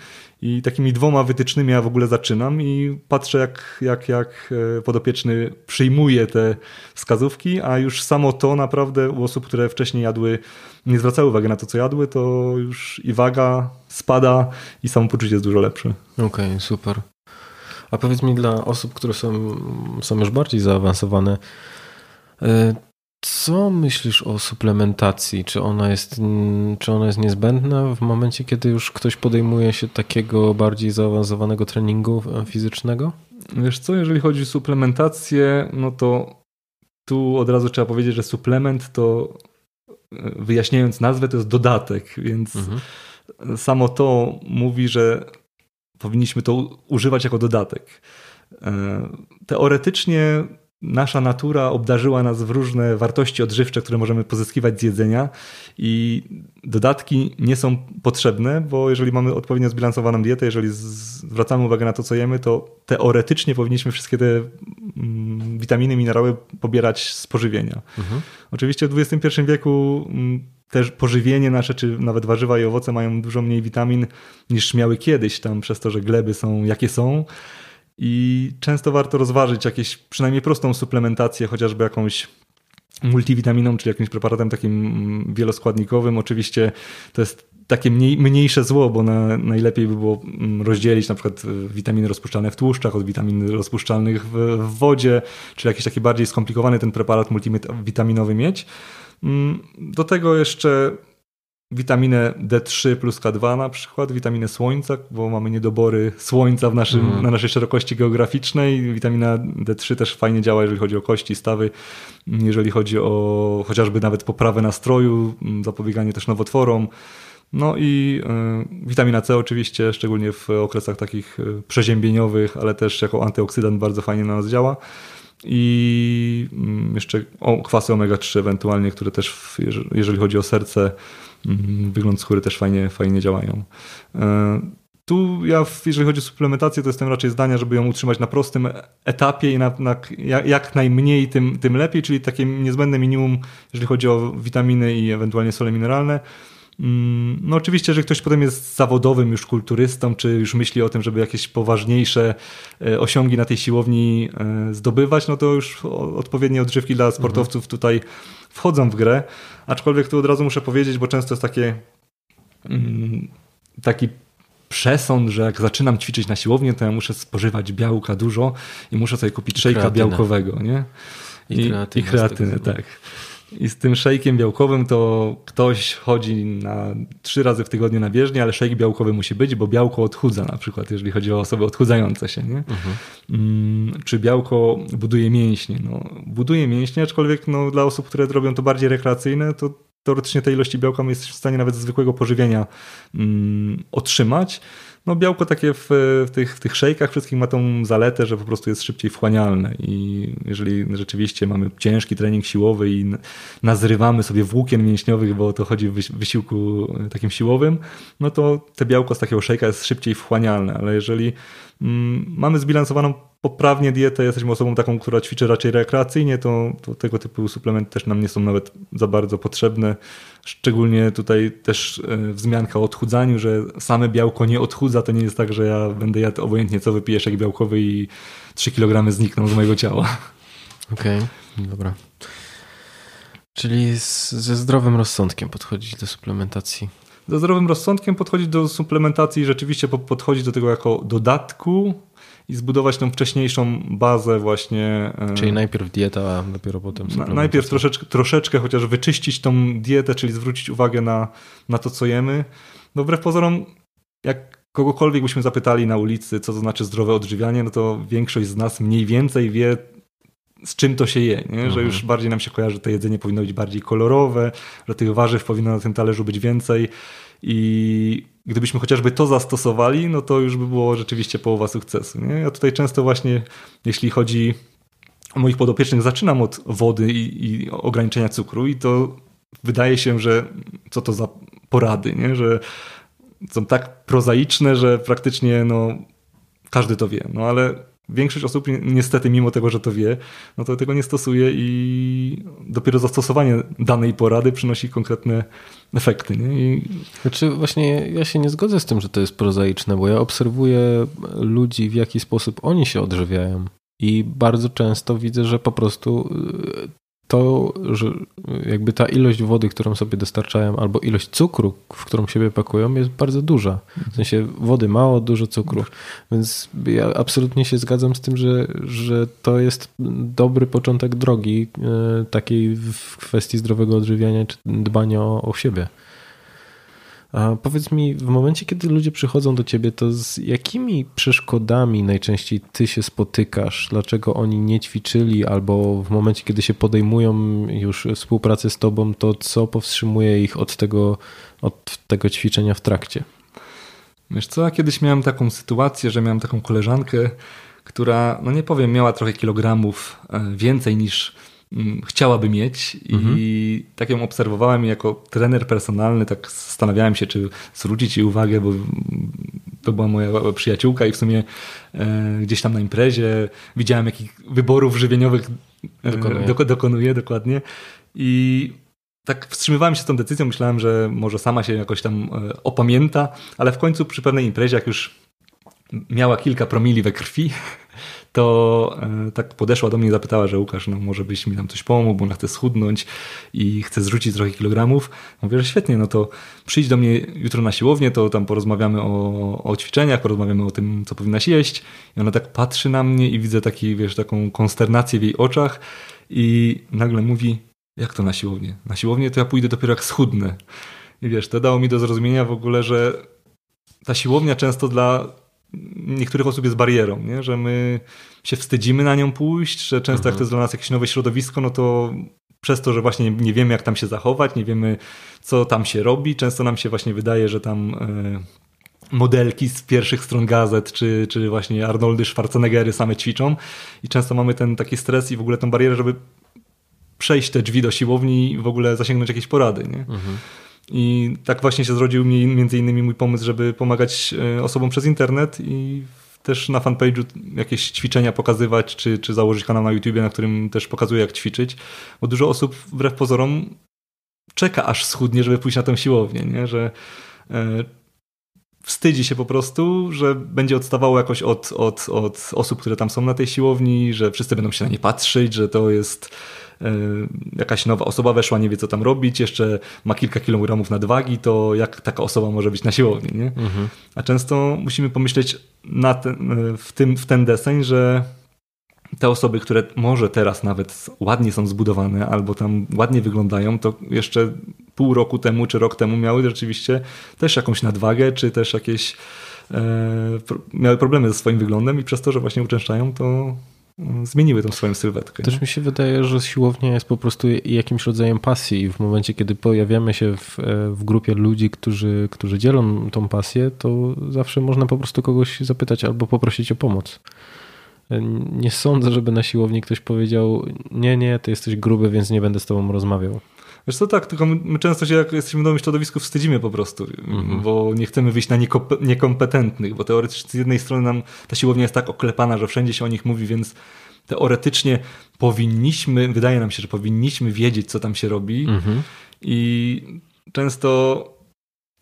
I takimi dwoma wytycznymi ja w ogóle zaczynam i patrzę, jak, jak, jak e, podopieczny przyjmuje te wskazówki, a już samo to naprawdę u osób, które wcześniej jadły, nie zwracały uwagi na to, co jadły, to już i waga spada i samopoczucie jest dużo lepsze. Okej, okay, super. A powiedz mi dla osób, które są, są już bardziej zaawansowane, e, co myślisz o suplementacji? Czy ona, jest, czy ona jest niezbędna w momencie, kiedy już ktoś podejmuje się takiego bardziej zaawansowanego treningu fizycznego? Wiesz co, jeżeli chodzi o suplementację, no to tu od razu trzeba powiedzieć, że suplement to e, wyjaśniając nazwę, to jest dodatek, więc mhm. samo to mówi, że powinniśmy to używać jako dodatek. E, teoretycznie nasza natura obdarzyła nas w różne wartości odżywcze, które możemy pozyskiwać z jedzenia i dodatki nie są potrzebne, bo jeżeli mamy odpowiednio zbilansowaną dietę, jeżeli zwracamy uwagę na to, co jemy, to teoretycznie powinniśmy wszystkie te mm, witaminy, minerały pobierać z pożywienia. Mhm. Oczywiście w XXI wieku mm, też pożywienie nasze, czy nawet warzywa i owoce mają dużo mniej witamin niż miały kiedyś, tam przez to, że gleby są jakie są. I często warto rozważyć jakieś przynajmniej prostą suplementację, chociażby jakąś multivitaminą, czyli jakimś preparatem takim mm, wieloskładnikowym. Oczywiście to jest takie mniej, mniejsze zło, bo na, najlepiej by było mm, rozdzielić na przykład y, witaminy rozpuszczalne w tłuszczach od witamin rozpuszczalnych w, w wodzie, czyli jakiś taki bardziej skomplikowany ten preparat multivitaminowy mieć. Mm, do tego jeszcze witaminę D3 plus K2 na przykład, witaminę słońca, bo mamy niedobory słońca w naszym, mm. na naszej szerokości geograficznej. Witamina D3 też fajnie działa, jeżeli chodzi o kości, stawy, jeżeli chodzi o chociażby nawet poprawę nastroju, zapobieganie też nowotworom. No i y, witamina C oczywiście, szczególnie w okresach takich y, przeziębieniowych, ale też jako antyoksydant bardzo fajnie na nas działa i mm, jeszcze kwasy omega-3 ewentualnie, które też jeżeli chodzi o serce, wygląd skóry też fajnie, fajnie działają. E, tu ja, jeżeli chodzi o suplementację, to jestem raczej zdania, żeby ją utrzymać na prostym etapie i na, na jak najmniej, tym, tym lepiej, czyli takie niezbędne minimum, jeżeli chodzi o witaminy i ewentualnie sole mineralne. Mm, no oczywiście, że ktoś potem jest zawodowym już kulturystą, czy już myśli o tym, żeby jakieś poważniejsze e, osiągi na tej siłowni e, zdobywać, no to już odpowiednie odżywki dla sportowców tutaj wchodzą w grę. Aczkolwiek tu od razu muszę powiedzieć, bo często jest takie mm, taki przesąd, że jak zaczynam ćwiczyć na siłowni, to ja muszę spożywać białka dużo i muszę sobie kupić szejka białkowego, nie? I, I kreatynę, i kreatynę tak. I z tym szejkiem białkowym to ktoś chodzi na trzy razy w tygodniu na bieżnię, ale szejk białkowy musi być, bo białko odchudza na przykład, jeżeli chodzi o osoby odchudzające się. Nie? Mhm. Mm, czy białko buduje mięśnie? No, buduje mięśnie, aczkolwiek no, dla osób, które robią to bardziej rekreacyjne, to teoretycznie tej ilości białka jest w stanie nawet zwykłego pożywienia mm, otrzymać. No białko takie w, w, tych, w tych szejkach wszystkich ma tą zaletę, że po prostu jest szybciej wchłanialne. I jeżeli rzeczywiście mamy ciężki trening siłowy i nazrywamy sobie włókien mięśniowych, bo o to chodzi w wysiłku takim siłowym, no to te białko z takiego szejka jest szybciej wchłanialne, ale jeżeli mm, mamy zbilansowaną poprawnie dietę, jesteśmy osobą taką, która ćwiczy raczej rekreacyjnie, to, to tego typu suplementy też nam nie są nawet za bardzo potrzebne. Szczególnie tutaj też e, wzmianka o odchudzaniu, że same białko nie odchudza, to nie jest tak, że ja będę jadł obojętnie co wypijesz jak białkowy i 3 kg znikną z mojego ciała. Okej, okay, dobra. Czyli z, ze zdrowym rozsądkiem podchodzić do suplementacji. Ze zdrowym rozsądkiem podchodzić do suplementacji, rzeczywiście podchodzić do tego jako dodatku, i zbudować tą wcześniejszą bazę właśnie. E, czyli najpierw dieta, a dopiero potem Najpierw troszeczkę, troszeczkę chociaż wyczyścić tą dietę, czyli zwrócić uwagę na, na to, co jemy. No wbrew pozorom, jak kogokolwiek byśmy zapytali na ulicy, co to znaczy zdrowe odżywianie, no to większość z nas mniej więcej wie, z czym to się je, nie? że mhm. już bardziej nam się kojarzy, że to jedzenie powinno być bardziej kolorowe, że tych warzyw powinno na tym talerzu być więcej i gdybyśmy chociażby to zastosowali, no to już by było rzeczywiście połowa sukcesu. Nie? Ja tutaj często właśnie, jeśli chodzi o moich podopiecznych, zaczynam od wody i, i ograniczenia cukru i to wydaje się, że co to za porady, nie? że są tak prozaiczne, że praktycznie no, każdy to wie. No ale większość osób niestety, mimo tego, że to wie, no to tego nie stosuje i dopiero zastosowanie danej porady przynosi konkretne efekty. Nie? I... Znaczy właśnie ja się nie zgodzę z tym, że to jest prozaiczne, bo ja obserwuję ludzi, w jaki sposób oni się odżywiają. I bardzo często widzę, że po prostu to, że jakby ta ilość wody, którą sobie dostarczają, albo ilość cukru, w którą siebie pakują, jest bardzo duża. W sensie wody mało, dużo cukru. Więc ja absolutnie się zgadzam z tym, że, że to jest dobry początek drogi e, takiej w kwestii zdrowego odżywiania czy dbania o, o siebie. A powiedz mi, w momencie, kiedy ludzie przychodzą do ciebie, to z jakimi przeszkodami najczęściej ty się spotykasz? Dlaczego oni nie ćwiczyli, albo w momencie, kiedy się podejmują już współpracę z tobą, to co powstrzymuje ich od tego, od tego ćwiczenia w trakcie? Wiesz co, ja kiedyś miałem taką sytuację, że miałem taką koleżankę, która, no nie powiem, miała trochę kilogramów e, więcej niż chciałaby mieć mhm. i tak ją obserwowałem jako trener personalny, tak zastanawiałem się, czy zwrócić jej uwagę, bo to była moja przyjaciółka i w sumie e, gdzieś tam na imprezie widziałem, jakich wyborów żywieniowych e, dokonuje. Do, dokonuje dokładnie i tak wstrzymywałem się z tą decyzją, myślałem, że może sama się jakoś tam e, opamięta, ale w końcu przy pewnej imprezie, jak już miała kilka promili we krwi, to e, tak podeszła do mnie i zapytała, że Łukasz, no może byś mi tam coś pomógł, bo ona chce schudnąć i chce zrzucić trochę kilogramów. Mówię, że świetnie, no to przyjdź do mnie jutro na siłownię, to tam porozmawiamy o, o ćwiczeniach, porozmawiamy o tym, co powinnaś jeść. I ona tak patrzy na mnie i widzę taki, wiesz, taką konsternację w jej oczach i nagle mówi, jak to na siłownię? Na siłownię to ja pójdę dopiero jak schudnę. I wiesz, to dało mi do zrozumienia w ogóle, że ta siłownia często dla niektórych osób jest barierą, nie? że my się wstydzimy na nią pójść, że często mhm. jak to jest dla nas jakieś nowe środowisko, no to przez to, że właśnie nie wiemy, jak tam się zachować, nie wiemy, co tam się robi, często nam się właśnie wydaje, że tam e, modelki z pierwszych stron gazet, czy, czy właśnie Arnoldy Schwarzeneggery same ćwiczą i często mamy ten taki stres i w ogóle tą barierę, żeby przejść te drzwi do siłowni i w ogóle zasięgnąć jakieś porady. Nie? Mhm. I tak właśnie się zrodził mi między innymi mój pomysł, żeby pomagać e, osobom przez internet i też na fanpage'u jakieś ćwiczenia pokazywać, czy, czy założyć kanał na YouTubie, na którym też pokazuję jak ćwiczyć, bo dużo osób wbrew pozorom czeka aż schudnie, żeby pójść na tę siłownię, nie? że e, wstydzi się po prostu, że będzie odstawało jakoś od, od, od osób, które tam są na tej siłowni, że wszyscy będą się na nie patrzeć, że to jest jakaś nowa osoba weszła, nie wie co tam robić, jeszcze ma kilka kilogramów nadwagi, to jak taka osoba może być na siłowni, nie? Mhm. A często musimy pomyśleć ten, e, w, tym, w ten deseń, że te osoby, które może teraz nawet ładnie są zbudowane albo tam ładnie wyglądają, to jeszcze pół roku temu czy rok temu miały rzeczywiście też jakąś nadwagę, czy też jakieś e, miały problemy ze swoim wyglądem i przez to, że właśnie uczęszczają, to zmieniły tą swoją sylwetkę. Też mi się wydaje, że siłownia jest po prostu jakimś rodzajem pasji i w momencie, kiedy pojawiamy się w, w grupie ludzi, którzy, którzy dzielą tą pasję, to zawsze można po prostu kogoś zapytać albo poprosić o pomoc. Nie sądzę, żeby na siłowni ktoś powiedział: Nie, nie, ty jesteś gruby, więc nie będę z tobą rozmawiał. Wiesz co, tak, tylko my często się, jak jesteśmy w nowym środowisku, wstydzimy po prostu, mhm. bo nie chcemy wyjść na niekompetentnych, bo teoretycznie z jednej strony nam ta siłownia jest tak oklepana, że wszędzie się o nich mówi, więc teoretycznie powinniśmy, wydaje nam się, że powinniśmy wiedzieć, co tam się robi mhm. i często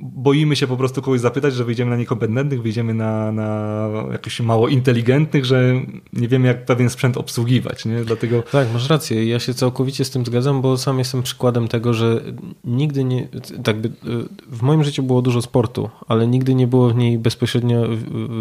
boimy się po prostu kogoś zapytać, że wyjdziemy na niekompetentnych, wyjdziemy na, na jakichś mało inteligentnych, że nie wiemy, jak pewien sprzęt obsługiwać. Nie? Dlatego... Tak, masz rację. Ja się całkowicie z tym zgadzam, bo sam jestem przykładem tego, że nigdy nie. Tak by, w moim życiu było dużo sportu, ale nigdy nie było w niej bezpośrednio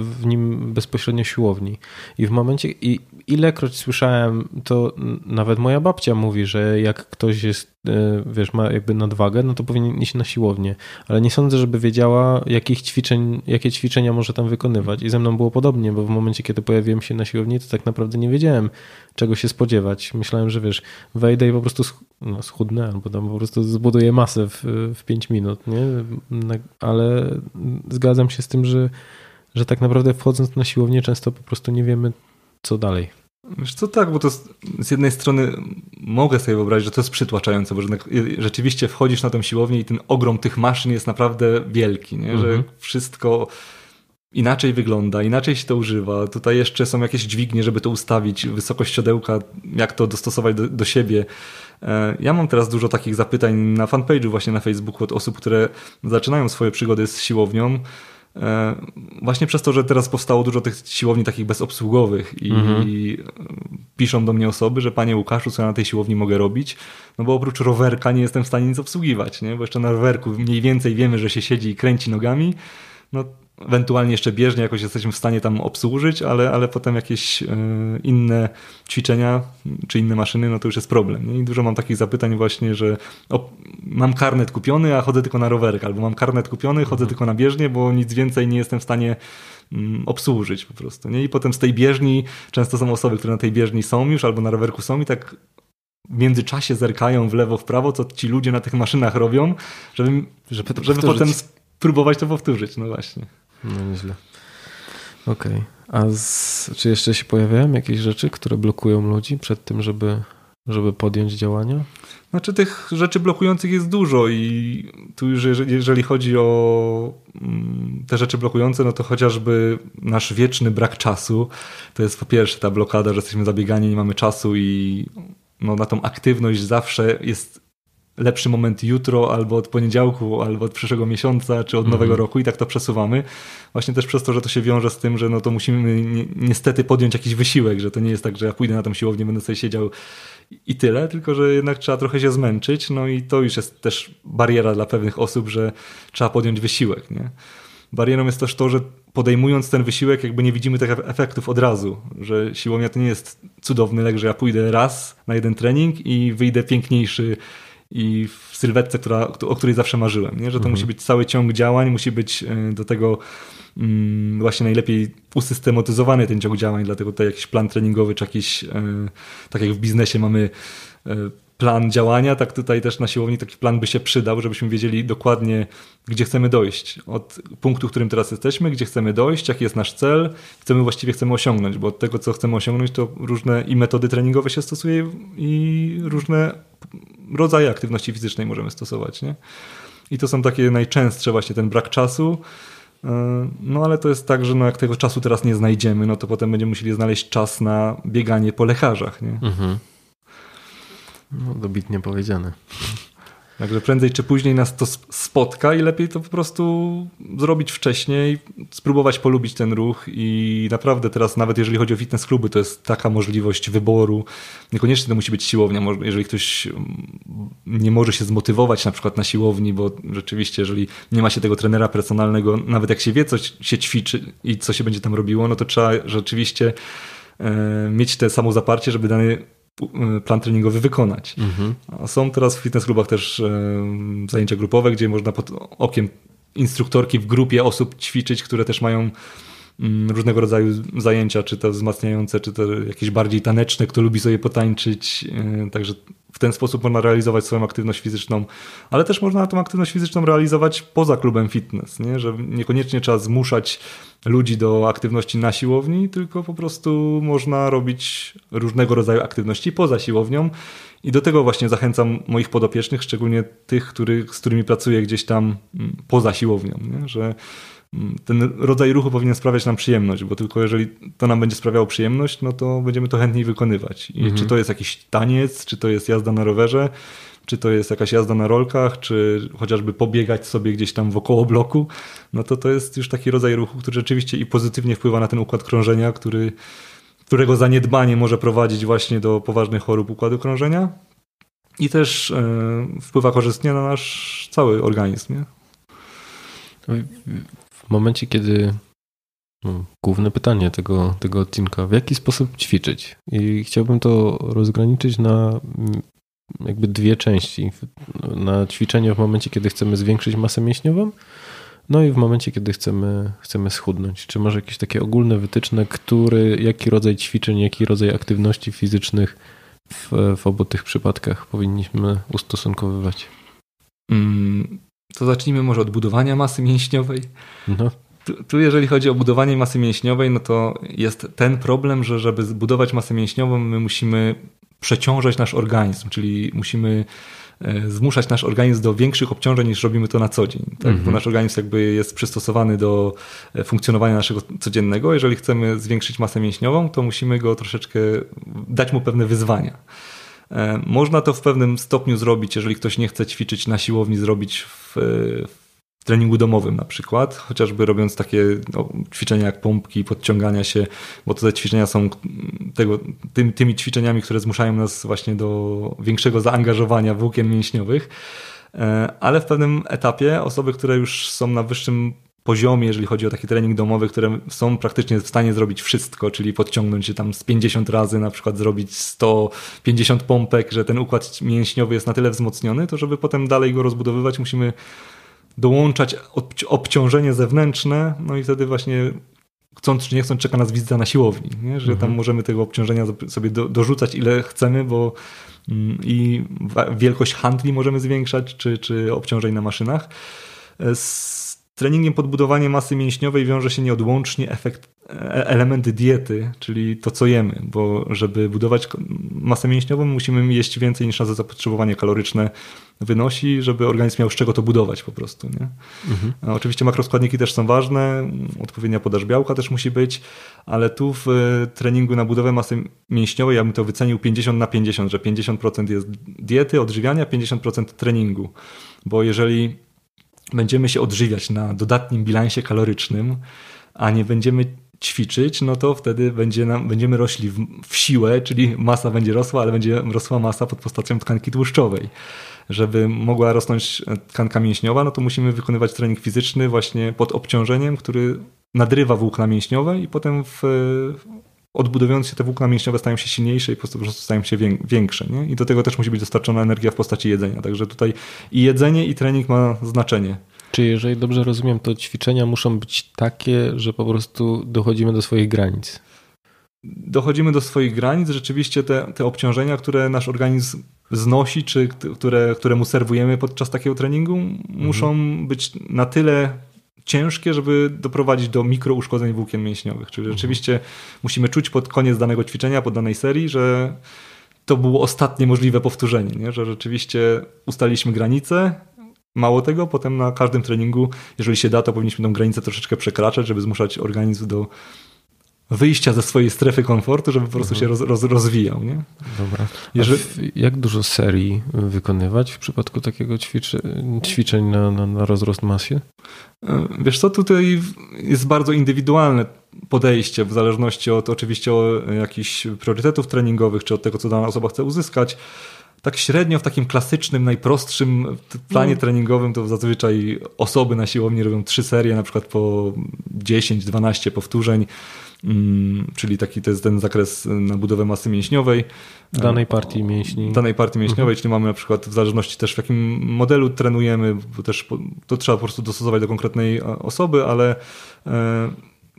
w nim bezpośrednio siłowni. I w momencie. I ilekroć słyszałem, to nawet moja babcia mówi, że jak ktoś jest, wiesz, ma jakby nadwagę, no to powinien iść na siłownię. Ale nie sądzę, żeby wiedziała, jakich ćwiczeń, jakie ćwiczenia może tam wykonywać. I ze mną było podobnie, bo w momencie, kiedy pojawiłem się na siłowni, to tak naprawdę nie wiedziałem, czego się spodziewać. Myślałem, że wiesz, wejdę i po prostu no, schudnę, albo tam po prostu zbuduję masę w, w 5 minut, nie? Ale zgadzam się z tym, że, że tak naprawdę wchodząc na siłownię często po prostu nie wiemy, co dalej. Wiesz co, tak, bo to z, z, jednej strony mogę sobie wyobrazić, że to jest przytłaczające, bo że rzeczywiście wchodzisz na tę siłownię i ten ogrom tych maszyn jest naprawdę wielki, nie? że mhm. wszystko inaczej wygląda, inaczej się to używa. Tutaj jeszcze są jakieś dźwignie, żeby to ustawić, wysokość siodełka, jak to dostosować do, do siebie. E, ja mam teraz dużo takich zapytań na fanpage'u właśnie na Facebooku od osób, które zaczynają swoje przygody z siłownią. E, właśnie przez to, że teraz powstało dużo tych siłowni takich bezobsługowych i, mhm. piszą do mnie osoby, że panie Łukaszu, co ja na tej siłowni mogę robić? No bo oprócz rowerka nie jestem w stanie nic obsługiwać, nie? bo jeszcze na rowerku mniej więcej wiemy, że się siedzi i kręci nogami, no ewentualnie jeszcze bieżnie jakoś jesteśmy w stanie tam obsłużyć, ale, ale potem jakieś e, inne ćwiczenia czy inne maszyny, no to już jest problem. I dużo mam takich zapytań właśnie, że o, mam karnet kupiony, a chodzę tylko na rowerek, albo mam karnet kupiony, chodzę mhm. tylko na bieżnię, bo nic więcej nie jestem w stanie mm, obsłużyć po prostu. Nie? I potem z tej bieżni, często są osoby, które na tej bieżni są już, albo na rowerku są i tak w międzyczasie zerkają w lewo, w prawo, co ci ludzie na tych maszynach robią, żeby, żeby, żeby potem spróbować to powtórzyć. No właśnie. No nieźle. Okej. Okay. A z, czy jeszcze się pojawiają jakieś rzeczy, które blokują ludzi przed tym, żeby, żeby podjąć działania? Znaczy tych rzeczy blokujących jest dużo i tu już jeżeli chodzi o mm, te rzeczy blokujące, no to chociażby nasz wieczny brak czasu, to jest po pierwsze ta blokada, że jesteśmy zabiegani, nie mamy czasu i no, na tą aktywność zawsze jest lepszy moment jutro, albo od poniedziałku, albo od przyszłego miesiąca, czy od nowego mm. roku i tak to przesuwamy. Właśnie też przez to, że to się wiąże z tym, że no to musimy ni niestety podjąć jakiś wysiłek, że to nie jest tak, że ja pójdę na tą siłownię, będę sobie siedział i tyle, tylko że jednak trzeba trochę się zmęczyć, no i to już jest też bariera dla pewnych osób, że trzeba podjąć wysiłek, nie? Barierą jest też to, że podejmując ten wysiłek, jakby nie widzimy tych efektów od razu, że siłownia to nie jest cudowny lek, że ja pójdę raz na jeden trening i wyjdę piękniejszy i w sylwetce, która, o której zawsze marzyłem. Nie? Że to mhm. musi być cały ciąg działań, musi być e, do tego mm, właśnie najlepiej usystematyzowany ten ciąg działań, dlatego tutaj jakiś plan treningowy, czy jakiś, e, tak jak w biznesie mamy e, plan działania, tak tutaj też na siłowni taki plan by się przydał, żebyśmy wiedzieli dokładnie, gdzie chcemy dojść. Od punktu, w którym teraz jesteśmy, gdzie chcemy dojść, jaki jest nasz cel, co my właściwie chcemy osiągnąć, bo od tego, co chcemy osiągnąć, to różne i metody treningowe się stosuje i różne rodzaje aktywności fizycznej możemy stosować. Nie? I to są takie najczęstsze właśnie ten brak czasu, e, no ale to jest tak, że no jak tego czasu teraz nie znajdziemy, no to potem będziemy musieli znaleźć czas na bieganie po lekarzach. Nie? Mhm. No, dobitnie powiedziane. Także prędzej czy później nas to spotka i lepiej to po prostu zrobić wcześniej, spróbować polubić ten ruch i naprawdę teraz nawet jeżeli chodzi o fitness kluby, to jest taka możliwość wyboru. Niekoniecznie to musi być siłownia, jeżeli ktoś mm, nie może się zmotywować na przykład na siłowni, bo rzeczywiście jeżeli nie ma się tego trenera personalnego, nawet jak się wie co się ćwiczy i co się będzie tam robiło, no to trzeba rzeczywiście e, mieć te samo zaparcie, żeby dany plan treningowy wykonać. Mhm. Są teraz w fitness klubach też y, zajęcia grupowe, gdzie można pod okiem instruktorki w grupie osób ćwiczyć, które też mają różnego rodzaju zajęcia, czy to wzmacniające, czy to jakieś bardziej taneczne, kto lubi sobie potańczyć. Y, także w ten sposób można realizować swoją aktywność fizyczną, ale też można tą aktywność fizyczną realizować poza klubem fitness, nie? że niekoniecznie trzeba zmuszać ludzi do aktywności na siłowni, tylko po prostu można robić różnego rodzaju aktywności poza siłownią. I do tego właśnie zachęcam moich podopiecznych, szczególnie tych, który, z którymi pracuję gdzieś tam mm, poza siłownią, nie? że mm, ten rodzaj ruchu powinien sprawiać nam przyjemność, bo tylko jeżeli to nam będzie sprawiało przyjemność, no to będziemy to chętniej wykonywać. I mhm. czy to jest jakiś taniec, czy to jest jazda na rowerze, czy to jest jakaś jazda na rolkach, czy chociażby pobiegać sobie gdzieś tam wokoło bloku, no to to jest już taki rodzaj ruchu, który rzeczywiście i pozytywnie wpływa na ten układ krążenia, który, którego zaniedbanie może prowadzić właśnie do poważnych chorób układu krążenia i też e, wpływa korzystnie na nasz cały organizm. Nie? W momencie, kiedy no, główne pytanie tego, tego odcinka, w jaki sposób ćwiczyć? I chciałbym to rozgraniczyć na jakby dwie części. Na ćwiczenie w momencie, kiedy chcemy zwiększyć masę mięśniową, no i w momencie, kiedy chcemy, chcemy schudnąć. Czy może jakieś takie ogólne wytyczne, który, jaki rodzaj ćwiczeń, jaki rodzaj aktywności fizycznych w, w obu tych przypadkach powinniśmy ustosunkowywać? Mm, to zacznijmy może od budowania masy mięśniowej. No. Tu, tu, jeżeli chodzi o budowanie masy mięśniowej, no to jest ten problem, że żeby zbudować masę mięśniową, my musimy przeciążać nasz organizm, czyli musimy e, zmuszać nasz organizm do większych obciążeń niż robimy to na co dzień. Tak? -hmm. Bo nasz organizm jakby jest przystosowany do e, funkcjonowania naszego codziennego. Jeżeli chcemy zwiększyć masę mięśniową, to musimy go troszeczkę dać mu pewne wyzwania. E, można to w pewnym stopniu zrobić, jeżeli ktoś nie chce ćwiczyć na siłowni, zrobić w, w treningu domowym na przykład, chociażby robiąc takie no, ćwiczenia jak pompki, podciągania się, bo te ćwiczenia są tego, tymi, tymi ćwiczeniami, które zmuszają nas właśnie do większego zaangażowania włókien mięśniowych. E, ale w pewnym etapie osoby, które już są na wyższym poziomie, jeżeli chodzi o taki trening domowy, które są praktycznie w stanie zrobić wszystko, czyli podciągnąć się tam z 50 razy, na przykład zrobić 150 pompek, że ten układ mięśniowy jest na tyle wzmocniony, to żeby potem dalej go rozbudowywać, musimy dołączać obciążenie zewnętrzne, no i wtedy właśnie chcąc czy nie chcąc czeka nas wizyta na siłowni, nie? że tam mhm. możemy tego obciążenia sobie do, dorzucać ile chcemy, bo mm, i wielkość handli możemy zwiększać, czy, czy obciążeń na maszynach. Z treningiem podbudowania masy mięśniowej wiąże się nieodłącznie efekt, e, elementy diety, czyli to, co jemy, bo żeby budować masę mięśniową, musimy jeść więcej niż nasze zapotrzebowanie kaloryczne wynosi, żeby organizm miał z czego to budować po prostu. Nie? Mhm. Oczywiście makroskładniki też są ważne, odpowiednia podaż białka też musi być, ale tu w e, treningu na budowę masy mięśniowej ja bym to wycenił 50 na 50, że 50% jest diety, odżywiania, 50% treningu, bo jeżeli będziemy się odżywiać na dodatnim bilansie kalorycznym, a nie będziemy ćwiczyć, no to wtedy będzie nam, będziemy rośli w, w, siłę, czyli masa będzie rosła, ale będzie rosła masa pod postacią tkanki tłuszczowej. Żeby mogła rosnąć tkanka mięśniowa, no to musimy wykonywać trening fizyczny właśnie pod obciążeniem, który nadrywa włókna mięśniowe i potem w, odbudowując się te włókna mięśniowe stają się silniejsze i po prostu stają się większe. Nie? I do tego też musi być dostarczona energia w postaci jedzenia. Także tutaj i jedzenie, i trening ma znaczenie. Czy jeżeli dobrze rozumiem, to ćwiczenia muszą być takie, że po prostu dochodzimy do swoich granic? Dochodzimy do swoich granic. Rzeczywiście te, te obciążenia, które nasz organizm znosi, czy które, które mu serwujemy podczas takiego treningu, mhm. muszą być na tyle ciężkie, żeby doprowadzić do mikrouszkodzeń włókien mięśniowych. Czyli mhm. rzeczywiście musimy czuć pod koniec danego ćwiczenia, pod danej serii, że to było ostatnie możliwe powtórzenie, nie? że rzeczywiście ustaliśmy granicę. Mało tego, potem na każdym treningu, jeżeli się da, to powinniśmy tą granicę troszeczkę przekraczać, żeby zmuszać organizm do wyjścia ze swojej strefy komfortu, żeby po prostu mhm. się roz, roz, rozwijał. Nie? Dobra. Jeżeli... jak dużo serii wykonywać w przypadku takiego ćwiczy... ćwiczeń na, na, na rozrost masy? E, wiesz co, tutaj jest bardzo indywidualne podejście, w zależności od oczywiście od jakichś priorytetów treningowych, czy od tego, co dana osoba chce uzyskać tak średnio w takim klasycznym, najprostszym planie mm. treningowym to zazwyczaj osoby na siłowni robią trzy serie, na przykład po 10-12 powtórzeń, czyli taki to jest ten zakres na budowę masy mięśniowej. Danej partii mięśni. Danej partii mięśniowej, mhm. czyli mamy na przykład w zależności też w jakim modelu trenujemy, bo też to trzeba po prostu dostosować do konkretnej osoby, ale e,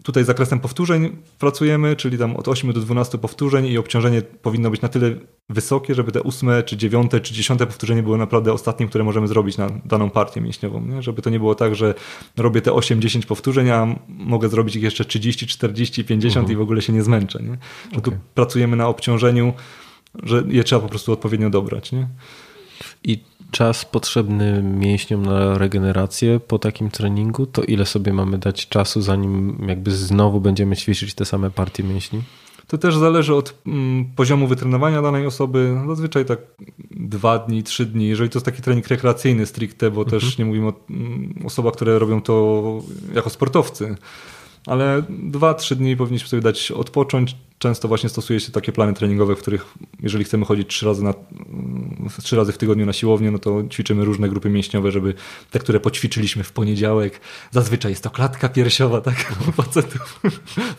Tutaj zakresem powtórzeń pracujemy, czyli tam od 8 do 12 powtórzeń i obciążenie powinno być na tyle wysokie, żeby te 8 czy 9 czy 10 powtórzenie było naprawdę ostatnim, które możemy zrobić na daną partię mięśniową. Nie? Żeby to nie było tak, że robię te 8-10 powtórzeń, a mogę zrobić ich jeszcze 30, 40, 50 uh -huh. i w ogóle się nie zmęczę. Nie? Że okay. tu pracujemy na obciążeniu, że je trzeba po prostu odpowiednio dobrać. Nie? I czas potrzebny mięśniom na regenerację po takim treningu, to ile sobie mamy dać czasu, zanim jakby znowu będziemy ćwiczyć te same partie mięśni? To też zależy od mm, poziomu wytrenowania danej osoby. Zazwyczaj tak dwa dni, trzy dni. Jeżeli to jest taki trening rekreacyjny stricte, bo mhm. też nie mówimy o mm, osobach, które robią to jako sportowcy ale 2-3 dni powinniśmy sobie dać odpocząć. Często właśnie stosuje się takie plany treningowe, w których jeżeli chcemy chodzić 3 razy, na, 3 razy w tygodniu na siłownię, no to ćwiczymy różne grupy mięśniowe, żeby te, które poćwiczyliśmy w poniedziałek, zazwyczaj jest to klatka piersiowa, tak? *laughs* Facetów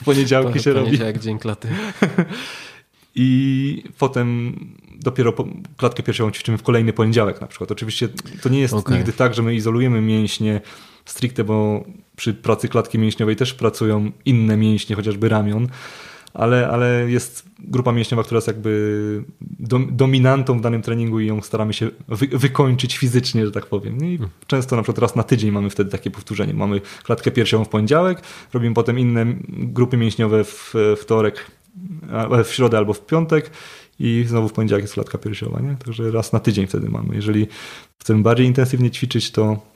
w poniedziałki się robi. jak dzień klaty. *laughs* I potem dopiero klatkę piersiową ćwiczymy w kolejny poniedziałek na przykład. Oczywiście to nie jest okay. nigdy tak, że my izolujemy mięśnie stricte, bo przy pracy klatki mięśniowej też pracują inne mięśnie, chociażby ramion, ale, ale jest grupa mięśniowa, która jest jakby dominantą w danym treningu i ją staramy się wy, wykończyć fizycznie, że tak powiem. I hmm. często na przykład raz na tydzień mamy wtedy takie powtórzenie. Mamy klatkę piersiową w poniedziałek, robimy potem inne grupy mięśniowe w wtorek w środę albo w piątek i znowu w poniedziałek jest klatka piersiowa, nie? Także raz na tydzień wtedy mamy. Jeżeli chcemy bardziej intensywnie ćwiczyć, to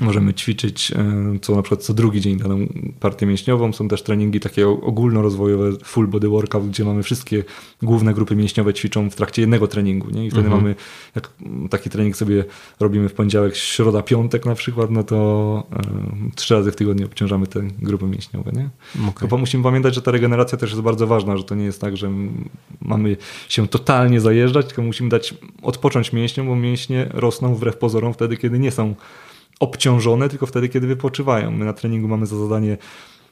Możemy ćwiczyć e, co na przykład co drugi dzień daną partię mięśniową. Są też treningi takie ogólnorozwojowe, full body workout, gdzie mamy wszystkie główne grupy mięśniowe ćwiczą w trakcie jednego treningu. Nie? I wtedy mhm. mamy, jak taki trening sobie robimy w poniedziałek, środa, piątek na przykład, no to e, trzy razy w tygodniu obciążamy te grupy mięśniowe. Nie? Okay. Bo musimy pamiętać, że ta regeneracja też jest bardzo ważna, że to nie jest tak, że mamy się totalnie zajeżdżać, tylko musimy dać odpocząć mięśniom, bo mięśnie rosną wbrew pozorom wtedy, kiedy nie są obciążone tylko wtedy, kiedy wypoczywają. My na treningu mamy za zadanie